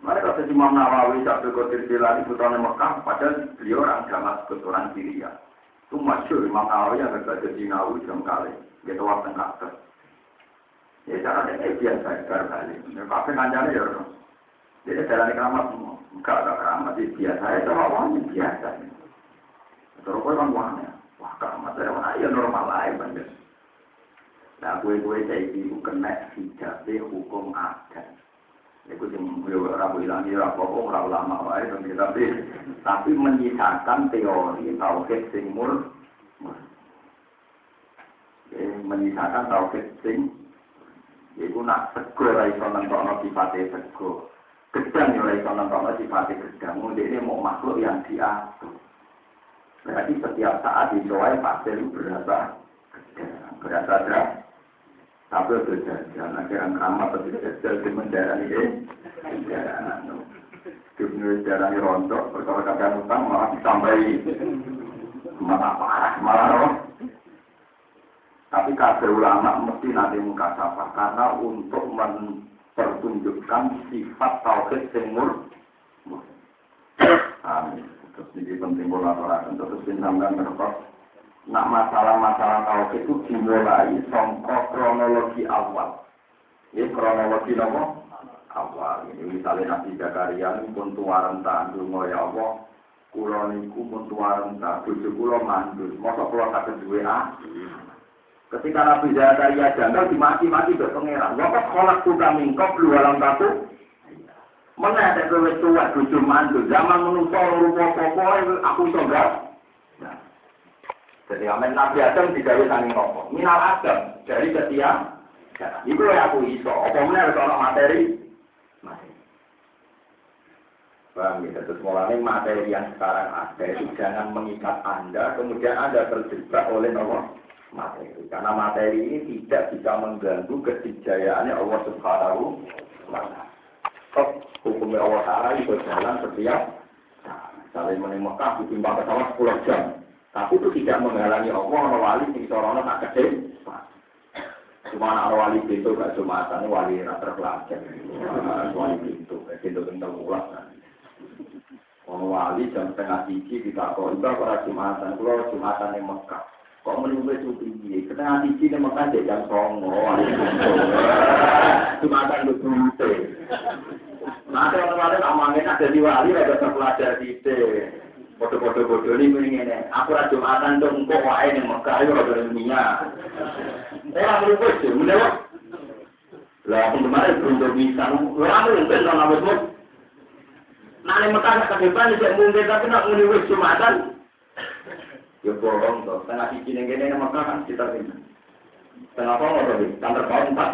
Mereka kata Imam Nawawi, Sabtu Qadir Jilani, Putana Mekah, padahal beliau orang Damaskus, orang Syria. Itu masyur Imam yang berbaca di Nawawi jam kali. Dia apa yang Ya cara ini biasa, biar balik. Ya kafe ngajarnya ya. Jadi jalan keramat semua. Enggak, enggak keramat. Biasa itu awalnya biasa. Terus kau kan wahnya. Wah keramat saya mana ya normal aja banget. Nah gue-gue saya ibu kena hijabnya hukum adat. Itu yang rabu hilang dia rabu orang lama wae tapi tapi menyisakan teori tauhid sing mur menyisakan tauhid sing Iku nak sego ra iso nentokno sifate sego. Gedang ya ora iso nentokno sifate gedang. ini mau makhluk yang diatur. Berarti setiap saat di soal pasti berasa gedang, berasa derajat. Tapi berjalan, akhirnya keramat tapi kecil di mendarah ini, Diberi darah ini rontok, perkara kakak utang malah ditambahi. Malah parah, malah roh. Tapi kabel ulama mesti nanti muka sapa, karena untuk mempertunjukkan sifat tauhid semur. Amin. Terus ini penting bola orang, terus bintangkan berkot. Nah masalah-masalah tauhid itu dimulai songkok kronologi awal. Ini kronologi apa? Awal. Ini misalnya Nabi Zakaria ini pun tuaran tandul ya Allah. Kulo niku pun tuaran tak bojo kulo mandul. Masa kulo sakit duwe ah? Ketika Nabi Zakaria janggal dimaki-maki ke pangeran. Wakat kolak tukang mingkop lu alam satu. Mana ada kowe tua bojo mantu zaman menungso rupa apa aku iso. Nah. Jadi amen Nabi Adam digawe sangi nopo. Minal Adam dari setia. Ya, itu yang aku iso. Apa harus orang materi? Paham ya? Terus mulanya materi yang sekarang ada itu jangan mengikat Anda, kemudian Anda terjebak oleh nopo materi. Karena materi ini tidak bisa mengganggu kejayaannya Allah Subhanahu wa tetap hukumnya Allah Ta'ala itu jalan setiap saling menemukan ditimbang pesawat 10 jam. Tapi itu tidak menghalangi Allah, orang wali di sorono tak kecil. Cuma anak wali pintu gak cuma ini wali rata pelajar. Wali pintu, pintu pintu ulang. Orang wali jam setengah tinggi kita kok, itu para jumatan, kalau jumatan yang Mekah. Kok menunggu itu tinggi? Setengah tinggi ini Mekah jam songo, wali pintu. Jumatan itu Nah, orang-orang tak mangin ada di wali, ada terpelajar di itu. Foto-foto bodoh ini ini. Aku rasa jumatan tuh engkau wae nih Mekah itu ada minyak. Saya ambil sih, mendewa. Lah, aku kemarin beruntung bisa. Lah, aku mungkin dong abis mu. Nah, ini Mekah ke depan tidak mungkin tapi nak menulis jumatan. Ya bohong toh. Tengah sisi yang gini Mekah kan kita ini. Tengah apa ngobrol? Kantor kau empat.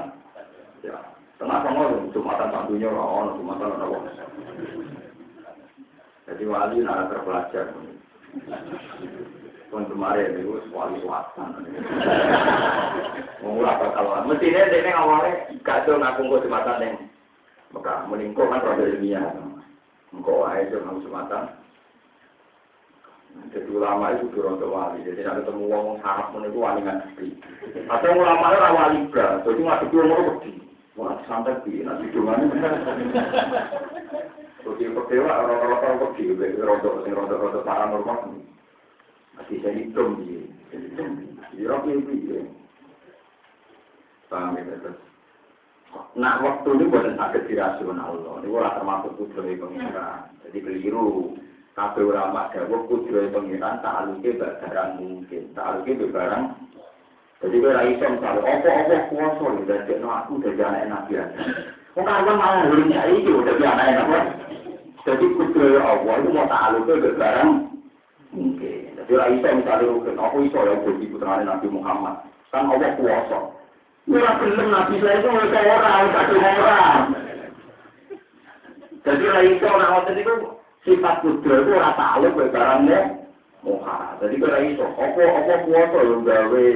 Ya. Kenapa mau jumatan santunya orang jumatan orang Jadi wali nara terpelajar. Pun kemarin itu wali swasta. Mengulah kalau mestinya dia awalnya gak ada ngaku kok jumatan yang maka meningkau kan rada ilmiah. Engkau aja ngaku jumatan. Jadi ulama itu untuk wali, jadi ada ketemu ngomong sarap menunggu wali nggak Atau ulama itu wali berat, jadi nggak kedua mau pergi. Wah, santai di nanti dungannya. Jadi pekewa orang-orang pergi, rodok, sing rodok-rodok paranormal. Masih saya hitung di, di roti itu. Paham ya, terus. Nah, waktu ini bukan sakit dirasional Allah. Ini ora termasuk kudroy pengiran. Jadi keliru. Kabeh ulama dawuh kudroy pengiran tak aluke barang mungkin. Tak aluke barang jadi gue rai iso misalnya, apa-apa kuasa ya, dari aku dari anak nabi. Kok kalian malah hurufnya itu dari anak nabi Jadi kudro Allah itu mau tahu ke barang mungkin. Jadi rai iso misalnya, aku iso ya jadi putra Nabi Muhammad. Kan Allah kuasa. Ini belum nabi saya itu orang, satu orang. Jadi rai iso nak itu sifat kudro itu rata tahu ke barangnya. Jadi rai iso, apa-apa kuasa yang gawe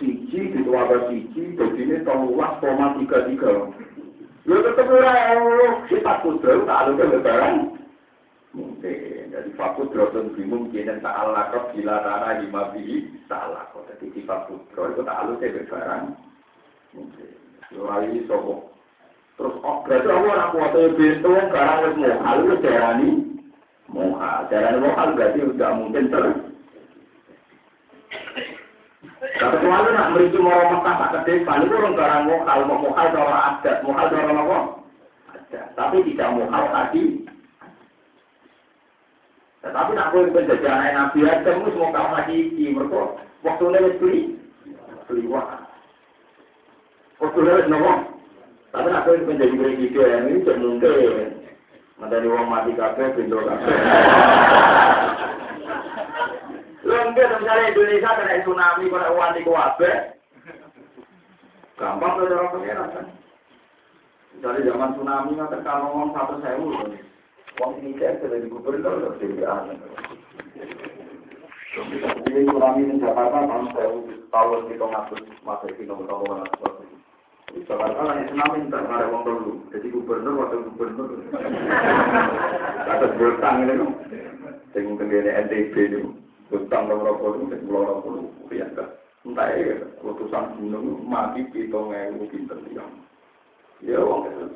siji ditambah siji ini tolulas koma tiga tiga ya tetap ora sifat kudro tak ada lebaran mungkin. Jadi fakut dan bingung kini tak ala kau gila tanah lima tak ala kau jadi sifat kudro itu tak ada lebaran mungkin. Ya ini sobo terus oh berarti aku orang kuasa bintu sekarang wis mohal wis darani mohal darani mohal berarti udah mungkin terus Tapi kalau nak meriki mau Mekah tak kedai, itu orang barang mau mokal cara adat, mokal cara apa? Adat. Tapi tidak mokal tadi. Tetapi nak menjadi anak Nabi Adam, itu mokal lagi di mereka. Waktu ini beli, beli wah. Waktu ini nopo. Tapi nak boleh menjadi presiden ini tidak Mandani uang mati kabeh, pintu kabeh. Lengke misalnya Indonesia kena tsunami, kena uang di kuabe. Gampang tuh orang pengeran kan. Misalnya zaman tsunami, nggak kalau ngomong satu sewu. Uang ini saya sudah di gubernur, jadi aneh. Jadi tsunami di Jakarta tahun sewu, tahun di Tongatus, masih di nomor tahun Tidak ada. Jadi gubernur, wakil gubernur. Kata bertang ini, Sing tenggene NTB ini. Utang nomor puluh, sepuluh nomor puluh, ya kan. Entah ya, mati dia. Ya, itu.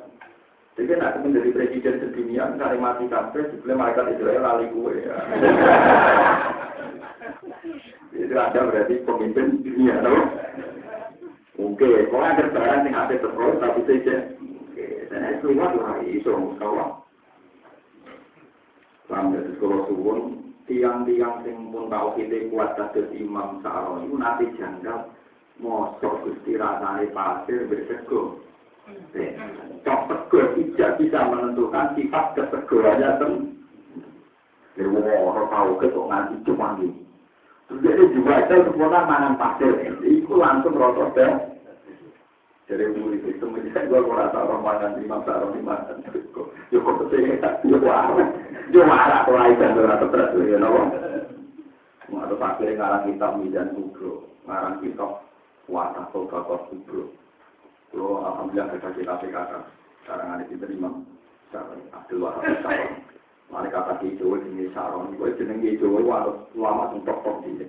Jadi nak menjadi presiden sedunia, cari mati kafe, sebelum mereka Israel lali kue ya. Itu ada berarti pemimpin dunia, tahu? Oke, kalau ada barang yang ada terus, tapi saja. Oke, dan itu lewat lah, iso, kawan. Sampai sekolah suwun, tiang-tiang sing pun tau kita kuat kados imam sa'ro itu nanti janggal mosok gusti rasane pasir bersego Cok tegur tidak bisa menentukan sifat ketegurannya tem. Jadi orang tahu ke kok nganti cuma ini. Dia juga itu sempurna mangan pasir. Itu langsung rotor deh. Jadi murid itu menjadi gue merasa orang makan lima sarung lima dan yo kok ke sini tak yo warna yo lagi kan tuh atau terus yo nopo. Ada pasir ngarang kitab midan kubro, ngarang kitab wata sobat kubro. Kalau alhamdulillah kita kita kata sekarang ada kita lima Abdul Wahab. Mari kata hijau ini Saron, gue jeneng hijau harus lama untuk top di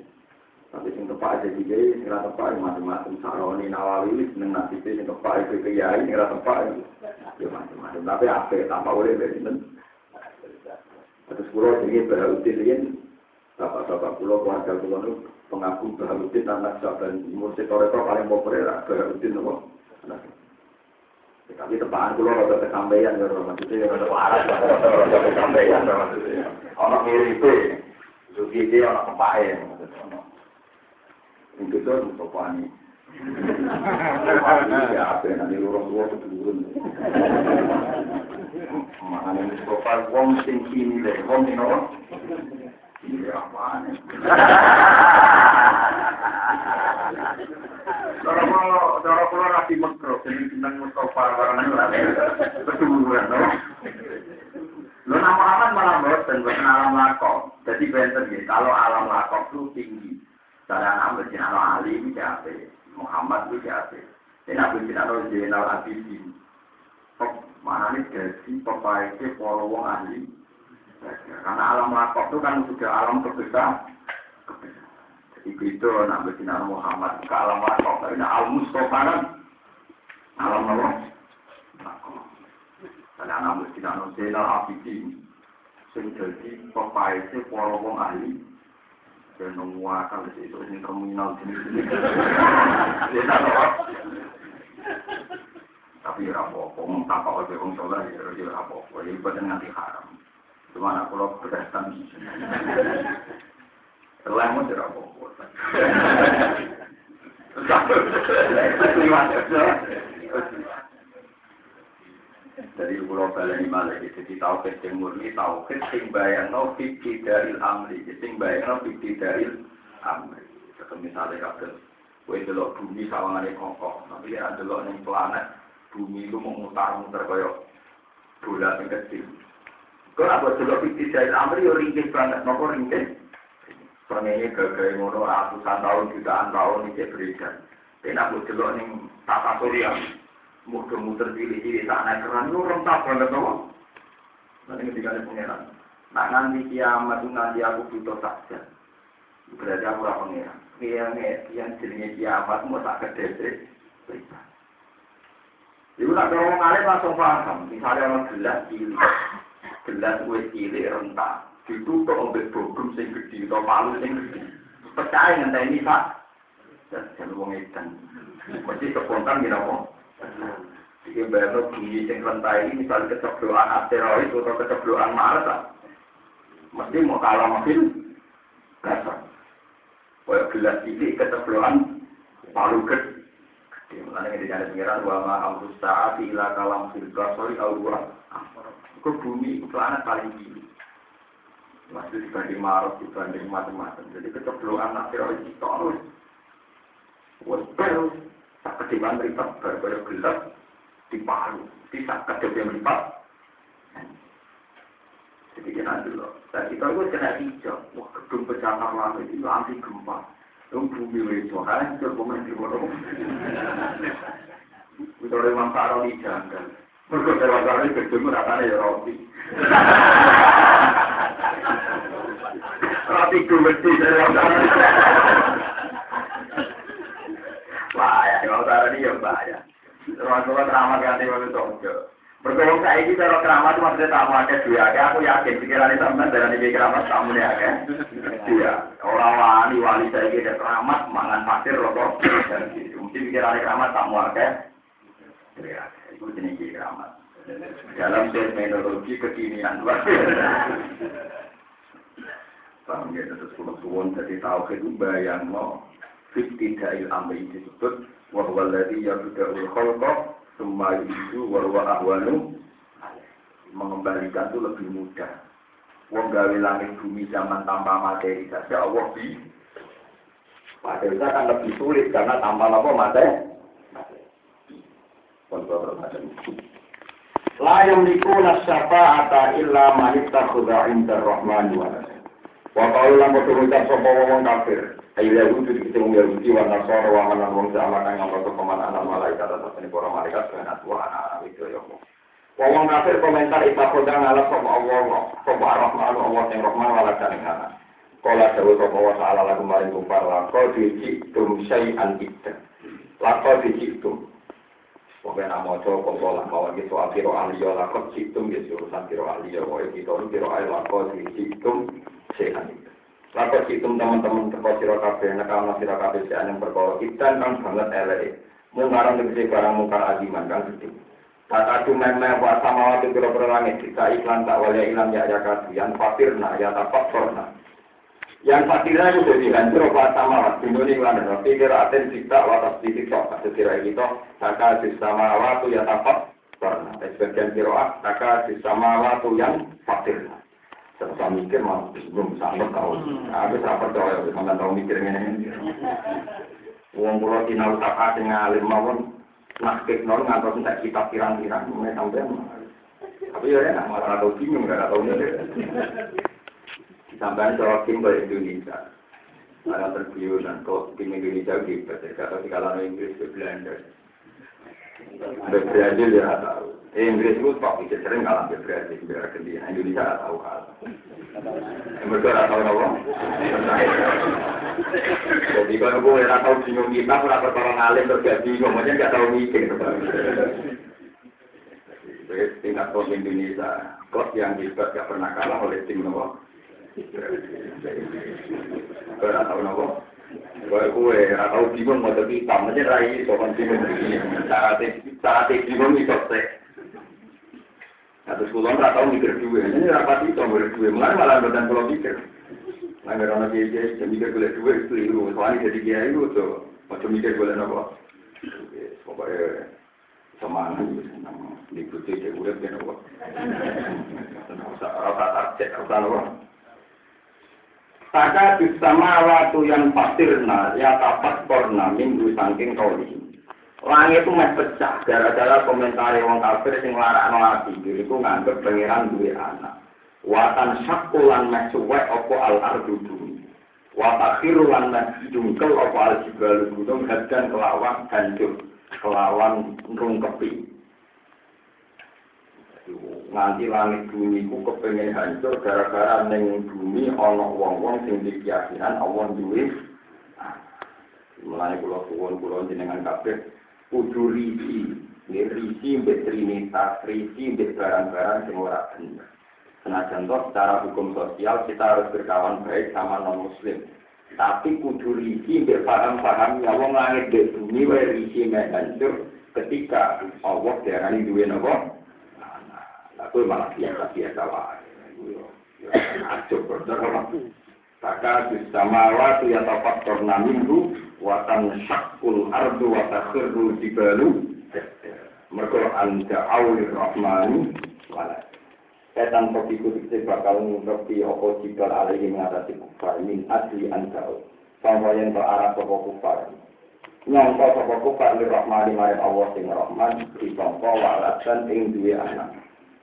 Tapi sing tepak aja juga, sing rata tepak macam-macam. Saroni Nawawi, seneng nasi sing tepak itu kiai, sing rata tepak ya macam-macam. Tapi apa tanpa boleh. Berbeda. Terus pulau ini berhutang ini, bapak-bapak pulau keluarga pulau itu pengagum berhutang anak sahabat musik toreko paling populer berhutang nopo. Tapi tepakan kulo rada kesampaian ya maksudnya ya rada waras rada kesampaian maksudnya. Ono ngiripe. Sugi iki ono kepae maksudnya. Itu tuh topani. Ya apa nanti lurus lurus turun. Makanya Mustafa wong sing kini deh, wong sing apa? Apaan? Cara kalau cara kalau rapi makro, ini tentang Mustafa barang kesuburan, no? Lo nama aman malah bosan buat alam lakok. Jadi bener ya, kalau alam lakok itu tinggi. Saya nama Jenal Ali itu siapa? Muhammad itu siapa? Dan aku Jenal Jenal Abidin. Mana nih jadi pemainnya para wong ahli. Karena alam lakok itu kan sudah alam terbesar. Itu nama Jenal Muhammad ke alam lakok. Karena al Mustafa kan alam lakok. Karena nama Jenal Jenal Abidin. Sing jadi pemainnya para wong ahli. dan menguakan di situ ini terminal jenis-jenis. Tapi ya apa-apa, mau oleh orang soleh, ya ya apa-apa, ya ibadah nanti haram. Cuma lo berdasarkan Setelah mau jadi apa-apa. Jadi pulau baleni malah jadi tauhid sing murni tauhid sing bayangno fikih dari amri, sing bayangno fikih dari amri. Seperti misalnya kabel, kue delok bumi sawangane kokoh, tapi ya delok ning planet bumi itu mau mutar-mutar koyo bola sing kecil. Kau apa delok fikih dari amri yo ringkih banget, nopo ringkih? Pernyataan gagal ngono ratusan tahun, jutaan tahun ini beredar. Tapi aku delok ning tata surya, muter-muter pilih-pilih tak naik keran itu orang tak banget tau nanti ketika ada pengeran. Nak nanti kiamat nanti aku butuh saja. Berarti aku lah pengeran. Yang yang jenisnya kiamat mau tak kedede Ibu nak dorong alim langsung paham. Misalnya orang gelas cilik, gelas kue cilik rentak, ditutup oleh bogum sing gede atau palu sing gede. Percaya dengan ini pak, dan wong edan. Mesti kepontan gini apa? Jadi bayar bumi yang rentai ini misalnya kecebloan asteroid atau kecebloan Mars, mesti mau kalah makin kasar. Kayak gelas ini kecebloan palu gede. Jadi mulanya kita jadi pengiran wa ma amrus saat ila kalam. Ke bumi itu planet paling tinggi. Masih dibanding Mars, dibanding macam-macam. Jadi kecebloan asteroid itu harus. Wes tak ketiban meripat baru gelap di palu bisa kedep yang meripat jadi kita dulu dan kita itu kena hijau. Wah gedung pecahan langit itu anti gempa. Itu bumi itu hancur pemain di bodoh oleh masalah di janggal mereka dewa kali gedung ratanya ya roti roti gumeti dari bahaya kalau cara dia bahaya. Terus kalau keramat ganti waktu itu berkorong saya ini kalau keramat maksudnya tamu ada dua ya aku yakin pikiran itu sampai dari ini keramat tamu ya kan iya. Orang wali wali saya ini keramat mangan pasir rokok mungkin pikiran keramat tamu ya ya itu jenis keramat dalam terminologi kekinian Paham ya, terus suwon jadi tahu itu bayang mau ibtidail amri disebut wa huwa alladhi yabda'ul khalqa Semua itu warwa ahwanu mengembalikan itu lebih mudah. Wong gawe langit bumi zaman tanpa materi saja Allah bi. Materi kan lebih sulit karena tanpa apa materi. Kontrol macam La yamlikuna syafa'ata illa man ittakhadha 'inda ar-rahman wa Wa qalu lam turucat sapa wong kafir. Ayo Yahudi dikete wong Yahudi wa Nasara wa manan wong sama kang ngomong kepaman anak malaikat atau para malaikat kana tua anak-anak itu ya. Wong kafir komentar itakhoda ngalah sapa Allah, sapa Ar-Rahman Allah sing Rahman wala kan anak. Kala dawu sapa wa ta'ala lagu maring kufar la kau dici tum syai'an kita. La kau dici tum. Pokoknya nama maca kok lah bahwa gitu akhiro ahliya la kau dici tum ya urusan kiro ahliya wa kita nu kiro ae la kau dici tum syai'an kita. La kau dici tum teman-teman teko sira kabeh nek ana sira kabeh yang perkara kita kan banget elek. Mung ngarang negeri barang mungkar adiman kan gede. Tak adu memang buat sama waktu kira langit kita iklan tak wali ilam ya ya kasihan fakirna ya tak fakirna. Yang fakirna itu jadi hancur buat sama waktu ini iklan dan pikir aten cipta watas di tiktok sekira itu taka sama waktu ya tak fakirna. Sebagian kira taka sama waktu yang fakirna. Saya mikir mau belum sampai tahu. Aku sampai tahu ya, sampai tahu mikirnya ini. Uang pulau tinau tak ada ngalim mawon nol ngantos tidak kita pirang-pirang mulai sampai tapi ya enak malah atau bingung nggak tahu nih sampai tim ke Indonesia. Ada terbius dan kok tim Indonesia gitu atau di kalangan Inggris ke Belanda. Brazil ya tahu eh, Inggris itu pak bisa sering kalah ke Brazil ke dia Indonesia nggak tahu kalah. Mereka nggak tahu apa jadi kalau gue nggak tahu bingung kita pernah pertolongan alim terjadi ngomongnya nggak tahu mikir tingkat kos Indonesia kos yang hebat gak pernah kalah oleh tim nopo nggak tahu nopo gue nggak tahu bingung mau tapi tamunya rai sopan bingung cara cara bingung itu sih Nah, terus kulon nggak tahu mikir dua, ini rapat itu mikir dua, malah malah badan kalau mikir. Angger ana kiai kiai sing mikir golek dhuwit keliru. Soalnya jadi kiai itu tuh macam mikir golek apa. Pokoknya semangat di putih cek urip kan apa. Rata target rata apa. Saka bersama waktu yang pasirna ya tapat korna minggu saking kauli. Langit itu meh pecah gara-gara komentar wong kafir sing larakno ati. Iku nganggep pangeran duwe anak. watan syakulan mesuwek opo al ardu bumi watakhiru lan jungkel opo al jibal gunung hadan kelawan hancur kelawan rungkepi nganti langit bumi ku kepengen hancur gara-gara neng bumi ana wong-wong sing dikeyakinan Allah duwe kula suwun kula jenengan kabeh kudu risi risi mbek trinitas risi mbek barang-barang sing ora bener Senajan toh secara hukum sosial kita harus berkawan baik sama non muslim. Tapi kudu risi paham-paham ya wong langit bumi wae risi hancur ketika Allah diarani duwe napa? Kuwi malah biasa-biasa wae. Acuk berdoa. Maka bisamawati ya tafakkur minggu watan syakul ardu wa takhirru jibalu mergo anta aulir rahmani walad setan kopiku dikse bakal ngerti apa jikal alaihi mengatasi kufar. Min asli ansau sama yang berarah sopa kufar. Nyongko sopa kufar li rahmani marim Allah sing rahman disongko walatan ing duwe anak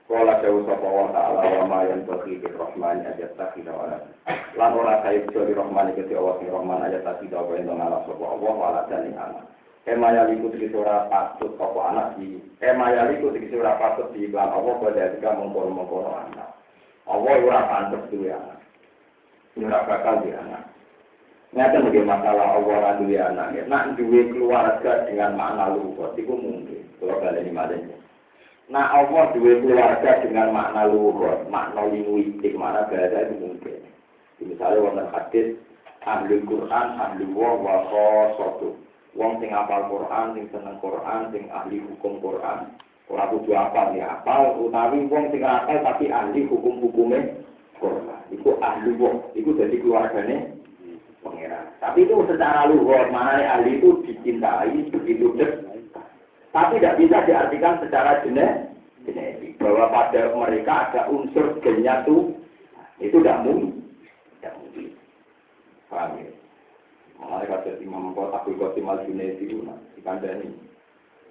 Kala jauh sopa wa ta'ala wa ma yang bagi di rahmani ajat takhida walatan lan ora kaya di rahmani keti Allah sing rahman ajat takhida wa yang ngalah sopa Allah walatan ing anak Emaya liku tegese ora patut apa anak di Emaya liku tegese ora patut di iklan Allah pada ketika mengkono-mengkono anak. Allah ora pantes duwe anak. Ora bakal di anak. Nyata sebagai masalah Allah ora duwe anak. Nak duwe keluarga dengan makna luhur itu mungkin. Kalau kalian ini Nah Allah duwe keluarga dengan makna luhur, makna linguistik, makna bahasa itu mungkin. Misalnya wonten hadis ahli Quran, ahli wa wa khosotu wong sing apal Quran, sing seneng Quran, sing ahli hukum Quran. Ora kudu apal ya apal, utawi wong sing apal tapi ahli hukum-hukume Quran. Iku ahli wong, iku jadi keluargane pangeran. Tapi itu secara luhur, mana ahli itu dicintai begitu dekat. Tapi tidak bisa diartikan secara genetik bahwa pada mereka ada unsur gennya tuh itu tidak mungkin. Tidak mungkin. Paham ya? Mengenai kata Imam Kota Mal Junedi itu, dikandani.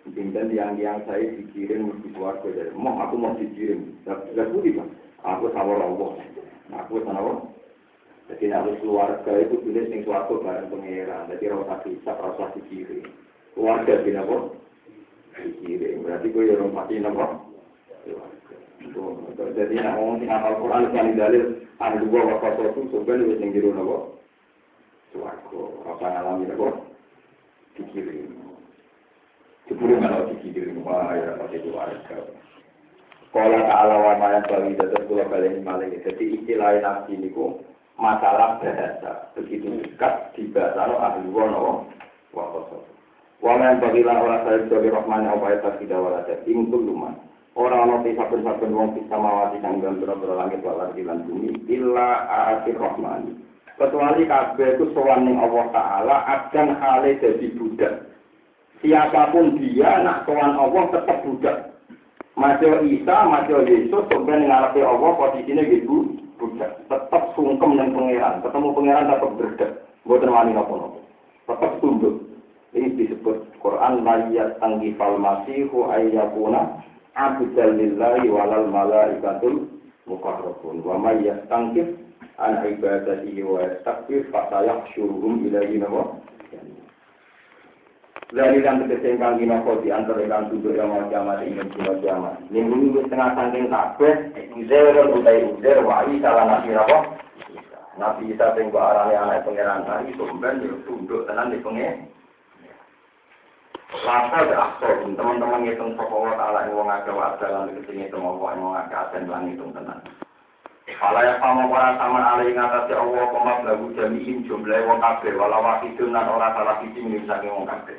Pimpin yang-yang saya dikirim ke keluarga dari mau aku mau dikirim. Gak budi bang. Aku sawar Allah. Aku sawar. Jadi harus keluarga itu pilih sing suatu bareng pengeran. Jadi rasa bisa rasa dikirim. Keluarga tidak apa? Dikirim. Berarti gue ya orang pasti apa? Jadi nak ngomong sing apal Quran kan dalil ahli dua waktu itu sebenarnya wis ning jero napa? Suwarga. Apa ngalami napa? Dikirim. Sepuluh kalau dikirim wah ya pasti keluarga. Kalau ta'ala wa ma'an bawi datar kula balik maling. Jadi istilah nafsi niku masalah bahasa. Begitu dekat di bahasa ahli wono wa koso. Wa ma'an bagilah orang saya sebagai rahman apa ya tidak walada. Ingkul luman. Orang ono saben-saben wong bisa mawati kang dalam langit wal ardi lan bumi illa aati rahmani. Kecuali kabeh itu sowan ning Allah taala akan hale dadi budak. Siapa pun dia nak sowan Allah tetap budak. Masih Isa, masih Yesus, sebenarnya ngarepe Allah posisinya gitu budak. Tetap sungkem dan pangeran. Ketemu pangeran tetap berdek. Bukan wani nopo-nopo. Tetap tunduk. Ini Quran layat tanggifal masihu ayyakuna abdal lillahi walal malaikatul mukarrabun wa may yastankif an ibadatihi wa yastakbir fa sayahsyuruhum ilaihi nawa dari kan tegese ingkang kinapa di antara ingkang tunduk yang mau kiamat ingin dina kiamat. Minggu minggu setengah saking kabeh uzer utai uzer wa isa lan nabi napa? Nabi Isa sing arane anak pangeran tadi sumben yo tunduk tenan di pengen. Lasa aktor, teman-teman ngitung sapa wa taala ing wong akeh wa dalan iki ngitung apa wong akeh asen lan ngitung tenan. Kala yang sama para sama alih ngatasi Allah komat lagu jami'in jumlah wong kabeh walau wakidun lan ora salah siji misalnya wong kabeh.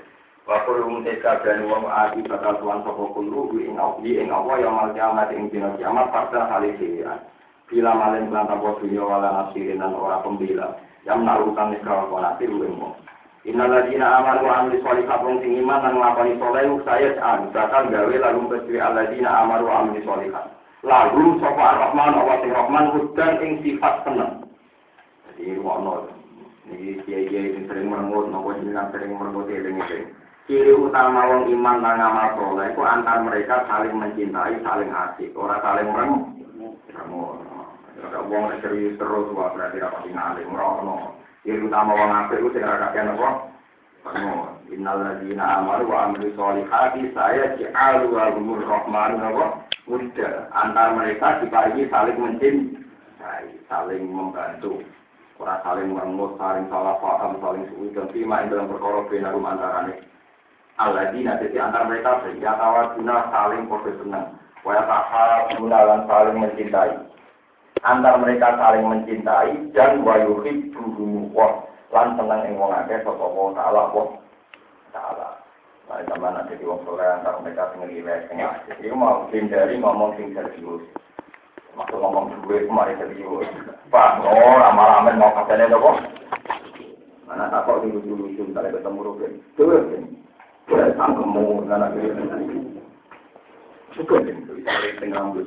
Wakul muteka dan wong adi bakal tuan sopo kulu ing awdi ing awa yang mal kiamat ing dina kiamat pada hal sirian. Bila malin kelan tanpa dunia wala nasirin dan ora pembela. Yang menaruhkan nikah konati lu ing wong. Inna ladina aman wa amli sholihat wong sing iman dan nglakoni saleh saya an bakal gawe lalu kecuali aladina aman wa amli sholihat. Lalu sapa ar-Rahman Allah sing Rahman hudan ing sifat seneng. Jadi wono ini kiai-kiai sing sering merengut, nopo jenengan sering merengut eling-eling ciri utama wong iman dan ngamal soleh itu antar mereka saling mencintai, saling asik, orang saling merem. Kamu, ada wong serius terus, wah berarti rapat ngalim, merono. Ciri utama wong apik itu sing kakek apa? Kamu, innal ladzina amaru wa amilu sholihati saya ji'alu wa humur rahman apa? Muda. Antar mereka diparingi saling mencintai, saling membantu. Orang saling merengut, saling salah paham, saling suwi dan terima dalam perkara bina rumah antaranya Alladzina jadi antara mereka sehingga tawaduna saling senang. Wa tahabuna saling mencintai. Antara mereka saling mencintai dan wa yuhibbu wa lan seneng ing wong akeh sapa wa taala wa taala. Nah, zaman ada di wong soleh antara mereka sing rileks sing asik. Mau hindari ngomong sing serius. Maksud ngomong duwe kemarin serius. Pak, oh, amal-amal mau katanya apa? Mana takut lucu-lucu, misalnya ketemu Ruben. Tuh, Boleh sangkemu, anak Suka nih, tengah rambut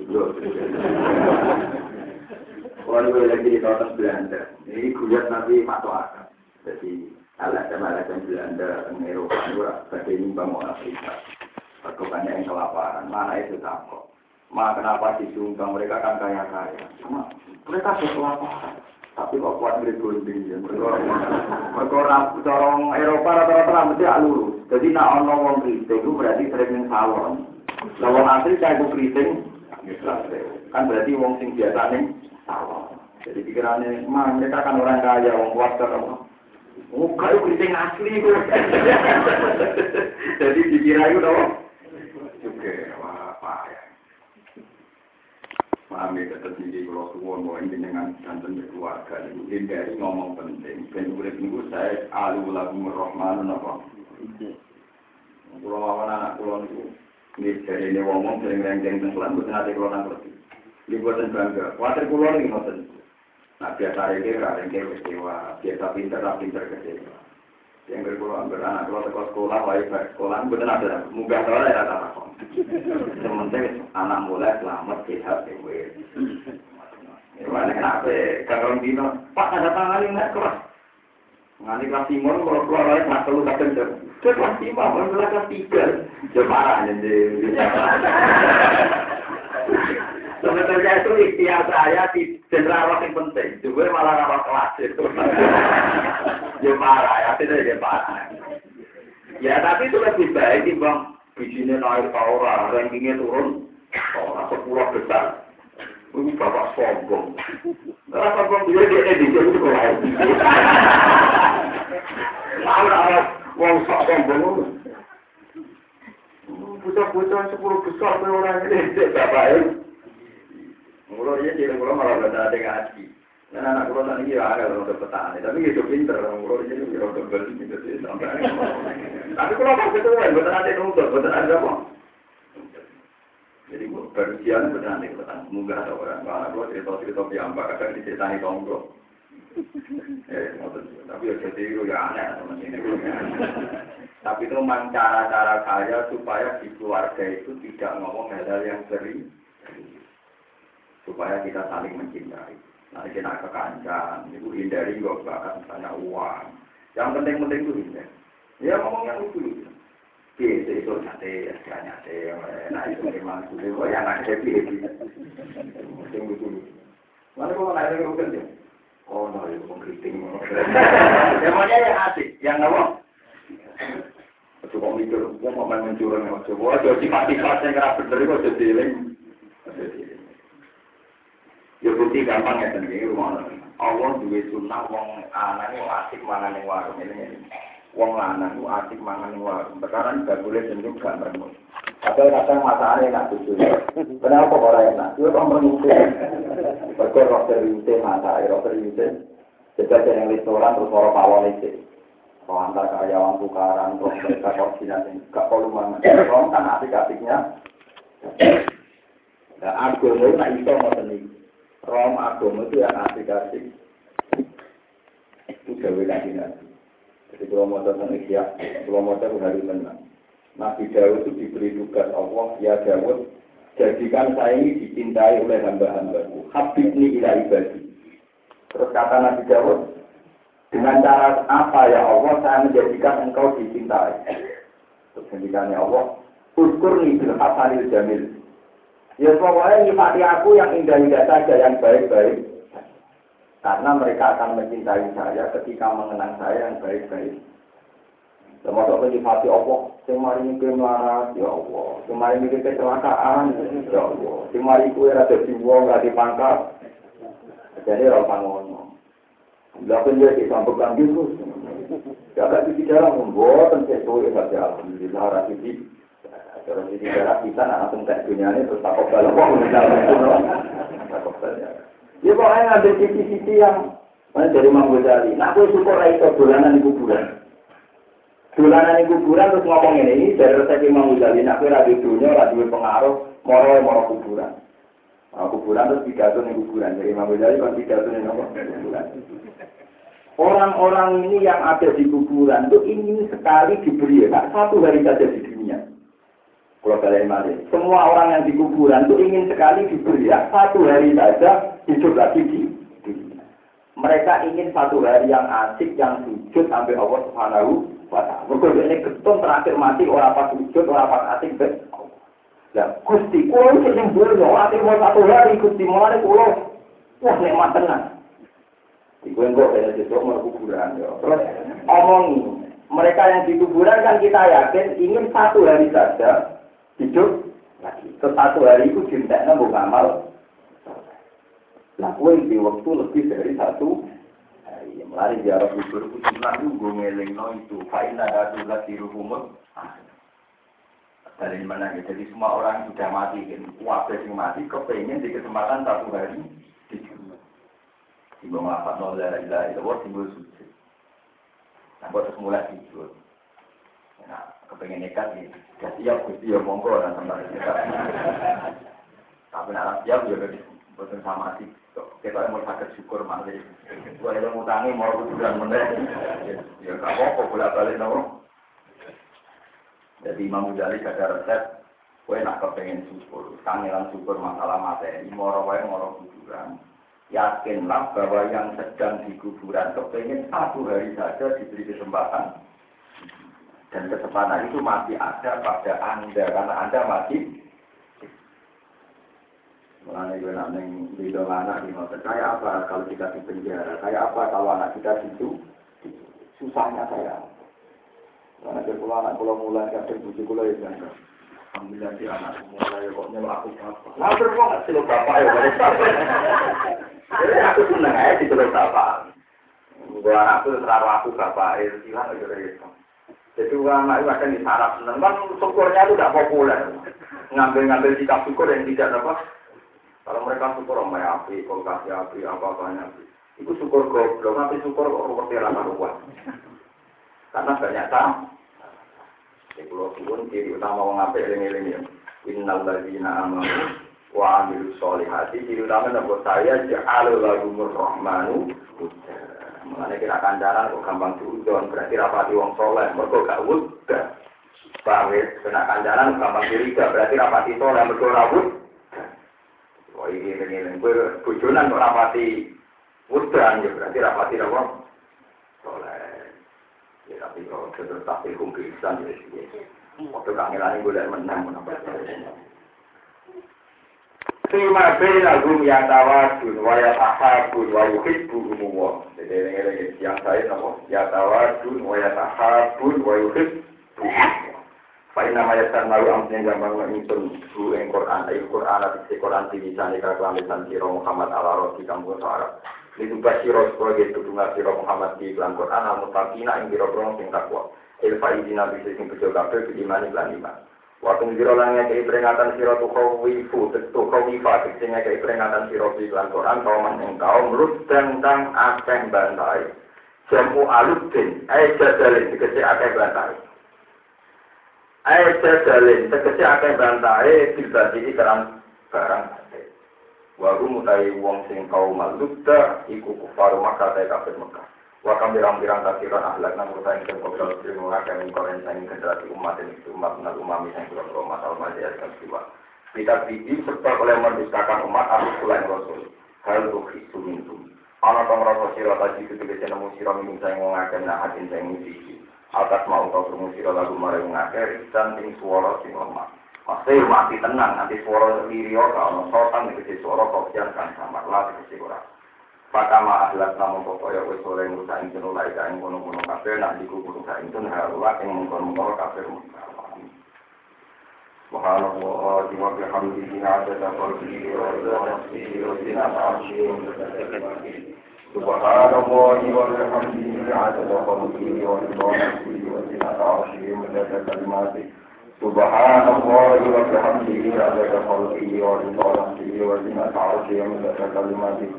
Kalau gue lagi di kawasan Belanda, ini kuliah nanti masuk akal. Jadi alasan-alasan Belanda, Eropa, itu sebagai nyumbang orang Afrika. Perkembangan yang kelaparan, mana itu takut. Ma kenapa disumbang mereka kan kaya-kaya. Cuma mereka kelaparan. Tapi kok kuat dari golden ya. Mereka orang Eropa rata-rata mesti alur. Jadi nak ono wong kriting itu berarti sering salon. Lah wong asli cah iku kriting kan berarti wong sing biasa salon. Jadi pikirannya, mah mereka kan orang kaya, wong kuat kan apa? Oh, kayu kriting asli itu. Jadi dikira itu dong. Oke, wah, apa ya? Paham ya, tetap jadi kalau suwon bahwa ini dengan jantan berkeluarga. Hindari ngomong penting. Dan urip minggu saya alu lagu merahmanu apa. Kulo lawan anak kulo itu. Ini dari ini ngomong sering renggang tenggelam. Bukan nanti kulo nang ngerti. Ini buatan bangga. Kuatir kulo ini ngoten. Nah biasa ini renggang kecewa. Biasa pinter, pinter kecewa. Yang berkulo beranak kalau sekolah sekolah, wajib sekolah, betul ada munggah soalnya ya tak apa. Sementing anak mulai selamat sehat ya. Gimana kenapa? Kalau dino, Pak ada tangan ini nggak keras. Nganti kelas timur, kalau keluar lagi kelas telu kadang jam. Ke kelas lima, baru kelas tiga. Jam jadi. Sebenarnya itu ikhtiar saya di jenderal yang penting. Juga malah rawat kelas itu. Dia marah, ya tidak dia parah. Ya tapi itu lebih baik bang. Bijinya naik orang, rankingnya turun. Orang sepuluh besar. Ini bapak sombong. Kalau sombong dia di sini itu lain. Orang wong sombong. Bocah-bocah sepuluh besar orang ini bapak. Mula dia jadi mula malah belajar ada ngaji. Dan anak kulo tadi ya ada orang petani, tapi itu pinter, mula dia juga orang beli gitu sih sampai. Tapi kalau pas itu kan, betul ada nuntut, betul ada apa? Jadi baru siang betul nanti petani, munggah ada orang. Anak kulo cerita cerita biamba, kadang diceritani tonggo. Eh, tapi ya jadi itu ya aneh teman ini. Tapi itu memang cara-cara saya supaya di keluarga itu tidak ngomong hal-hal yang sering supaya kita saling mencintai. Nanti kita kekancan, itu hindari nggak bakat misalnya uang. Yang penting-penting itu hindari. Ya ngomong yang itu. Biasa itu nyate, ya nyate, nah itu memang itu, oh yang nak happy happy. Mungkin itu. Mana kalau naik lagi bukan dia? Oh, no, itu mengkriting. Emangnya yang asik, yang apa? Coba mikir, gua mau main mencurang, coba, jadi sifat-sifat yang kerap bener, kok jadi eling. Ya bukti gampang ya sendiri rumah Allah juga sunnah wong anak itu asik mangan yang warung ini. Wong lanang itu asik mangan yang warung. Sekarang gak boleh sentuh gak merenung. Padahal kadang masalahnya enak tujuh. Kenapa orang enak? Dia orang merenung. Berkor roh seriuse mata, roh seriuse. Jadi yang restoran terus orang pawon itu. Kalau antar karyawan tukaran, terus mereka koordinasi, gak mana. Kalau kan asik-asiknya. Nah, agama itu nak iso ngoten iki. Rom agama itu yang asik-asik. Itu gawe kanjeng Nabi. Jadi kalau mau tentang Isya, kalau mau tentang hari menang. Nabi Dawud itu diberi tugas Allah, ya Dawud, jadikan saya ini dicintai oleh hamba-hambaku. Habib ini ila ibadi. Terus kata Nabi Dawud, dengan cara apa ya Allah saya menjadikan engkau dicintai. Terus Allah, Uskur nih bil jamil. Ya pokoknya nyifati aku yang indah-indah saja, yang baik-baik. Karena mereka akan mencintai saya ketika mengenang saya yang baik-baik. Termasuk menyifati Allah, sing mari mikir melarat, ya Allah. Sing mari mikir kecelakaan, ya Allah. Sing mari kue rada diwong, rada dipangkat. Jadi orang pangono. Bila pun dia disampaikan gitu. Ya gak di dalam membuat, tentu saja. Alhamdulillah, rasidi. Terus di daerah kita langsung kayak dunia ini terus takut balap kok takut Ya pokoknya ngambil sisi-sisi yang mana dari Imam Ghazali. Nah aku syukur itu dolanan di kuburan. Dolanan di kuburan terus ngomong ini dari resep Imam Ghazali. Nah aku radio dunia, radio pengaruh, moro moro kuburan. Nah, kuburan terus pidato di kuburan. Jadi Imam Ghazali kan pidato di kuburan. Orang-orang ini yang ada di kuburan itu ingin sekali diberi ya, satu hari saja di dunia. Kalau kalian mati. Semua orang yang di kuburan itu ingin sekali diberi ya, satu hari saja hidup lagi di dunia. Mereka ingin satu hari yang asik, yang sujud sampai Allah Subhanahu wa taala. Mergo ini ketun terakhir mati orang pas sujud, orang pas asik be. Lah Gusti kulo sing nyembur yo ati mau satu hari Gusti mulane kulo wah nikmat tenan. Iku engko kaya sesuk mau kuburan yo. Terus omong mereka yang di kuburan kan kita yakin ingin satu hari saja hidup lagi. Ke satu hari itu cinta bukan amal. Nah, di waktu lebih dari satu hari. Melari jarak kubur itu sunnah itu gue ngeling no itu. Fa'inna datulah di ruhumut. Dari mana ya? Jadi semua orang sudah mati kan. Wabah yang mati kepengen di kesempatan satu hari di dunia. Tiba ngelapat nol la ilaha illallah timbul sujud. Nah, buat semula tidur. Nah, kepengen nekat nih. Gak siap, gusti ya monggo dan sama kita. Tapi nak siap ya Boten sama sih. Kita mau sakit syukur malih. Gua itu ngutangi mau kuduran meneh. Ya gak apa-apa bolak-balik nopo. Jadi Imam Ghazali ada resep Kue nak kepengen syukur, kangelan syukur masalah materi, moro wae moro kuburan. Yakinlah bahwa yang sedang di kuburan kepengen satu hari saja diberi kesempatan. Dan kesempatan itu masih ada pada Anda, karena Anda masih Mulanya gue nak neng bidol anak di motor. Kayak apa kalau kita di penjara? Kayak apa kalau anak kita situ? Susahnya saya. Karena pulang anak pulau mulai kadang bujuk pulau ya jangan. Alhamdulillah si anak mulai kok nyelok aku bapak. Nah terus nggak bapak ya? Jadi aku seneng aja di terus bapak. Gue anakku terlalu aku bapak itu silang aja gitu. Jadi anak itu akan disarap seneng kan syukurnya itu tidak populer. Ngambil-ngambil sikap syukur yang tidak apa kalau mereka syukur sama api, kasih api, apa banyak api. Itu syukur goblok, tapi syukur kok seperti rasa ruwet. Karena banyak tak. Di pulau turun ciri utama wong apik ya. Innal ladzina amanu wa amilus ciri utama nabo saya ja'alu lahumur rahmanu Mengenai kira kandaran kok gampang diudon, berarti rapati wong soleh, mereka gak. Paham ya? Kena kandaran gampang diriga, berarti rapati soleh, mereka rawut. Wah ini ini gue bujunan kok rapati wudan ya berarti rapati apa? Soleh. Ya tapi kalau terus tapi kumpisan ya sih. Waktu kangelan gue lihat menang menang. Sima bina gum ya tawadun wa ya tahabun wa yuhibbu umuwa. Jadi ini yang saya nama ya tawadun wa ya tahabun wa yuhibbu Pak nama ya tan malu amnya gambar ngintun bu ing Quran ayo Quran ati Quran di sana kalau lisan sira Muhammad ala roti kampung Arab. Itu basiro sebagai tudungan sira Muhammad di iklan Quran al mutakina ing biro sing takwa. Il faidina bisa sing bejo iklan iman. Waktu jiro langnya kei peringatan sira tu kawifu tu kawifa sing kei peringatan sira di iklan Quran kaum ing kaum dan tentang akeh bantai. Jamu aludin, eh jadalin, dikasih akeh bantai. Ayo jadalin, tegesi akeh bantahe dibandingi keran barang ate. Waru mutai wong sing kau malukda iku kufar maka ta kafir Mekah. Wa kam birang-birang kasiran ahlak nang mutai sing kobral sing ngakeh ing koren sing generasi umat ini umat nal umami sing kula masalah masyarakat kan siwa. Kita bibi serta oleh mendustakan umat aku selain rasul. Hal ruhi sumintum. Ana kang rasa sira tadi ketika nemu sira minum sing ngakeh nak hati sing musisi. atas mau kau sira lagu mare ngake dan ing suara sing lemah. Pasti mati tenang nanti suara lirio kalau sotan iki suara kok jan kan samar lah iki ora. Pakama ahlat namun pokoknya wis oleh musa ing jeneng lae kae ngono-ngono kabeh nak diku kudu kae ing harulah ing mungkon-mungkon kabeh Subhanallah wa bihamdihi adada qalbihi wa nafsihi wa zinata arshihi سبحان الله وبحمده عدد خلقه ورضا نفسه وزنة عرشه ومدد كلماته سبحان الله وبحمده عدد خلقه ورضا نفسه وزنة عرشه ومدد كلماته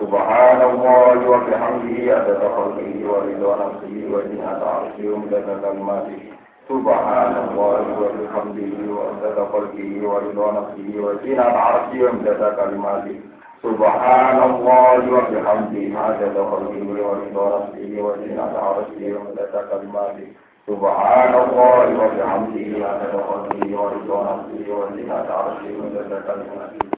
سبحان الله وبحمده عدد خلقه ورضا نفسه وزنة عرشه ومدد كلماته سبحان الله وبحمده وعدد خلقه ورضا نفسه وزنة عرشه ومدد كلماته سبحان الله وبحمده عدد خلقه ورضا نفسه وزنة عرشه ومدد كلماته سبحان الله وبحمده عدد خلقه ورضا نفسه وزنة عرشه ومدد كلماته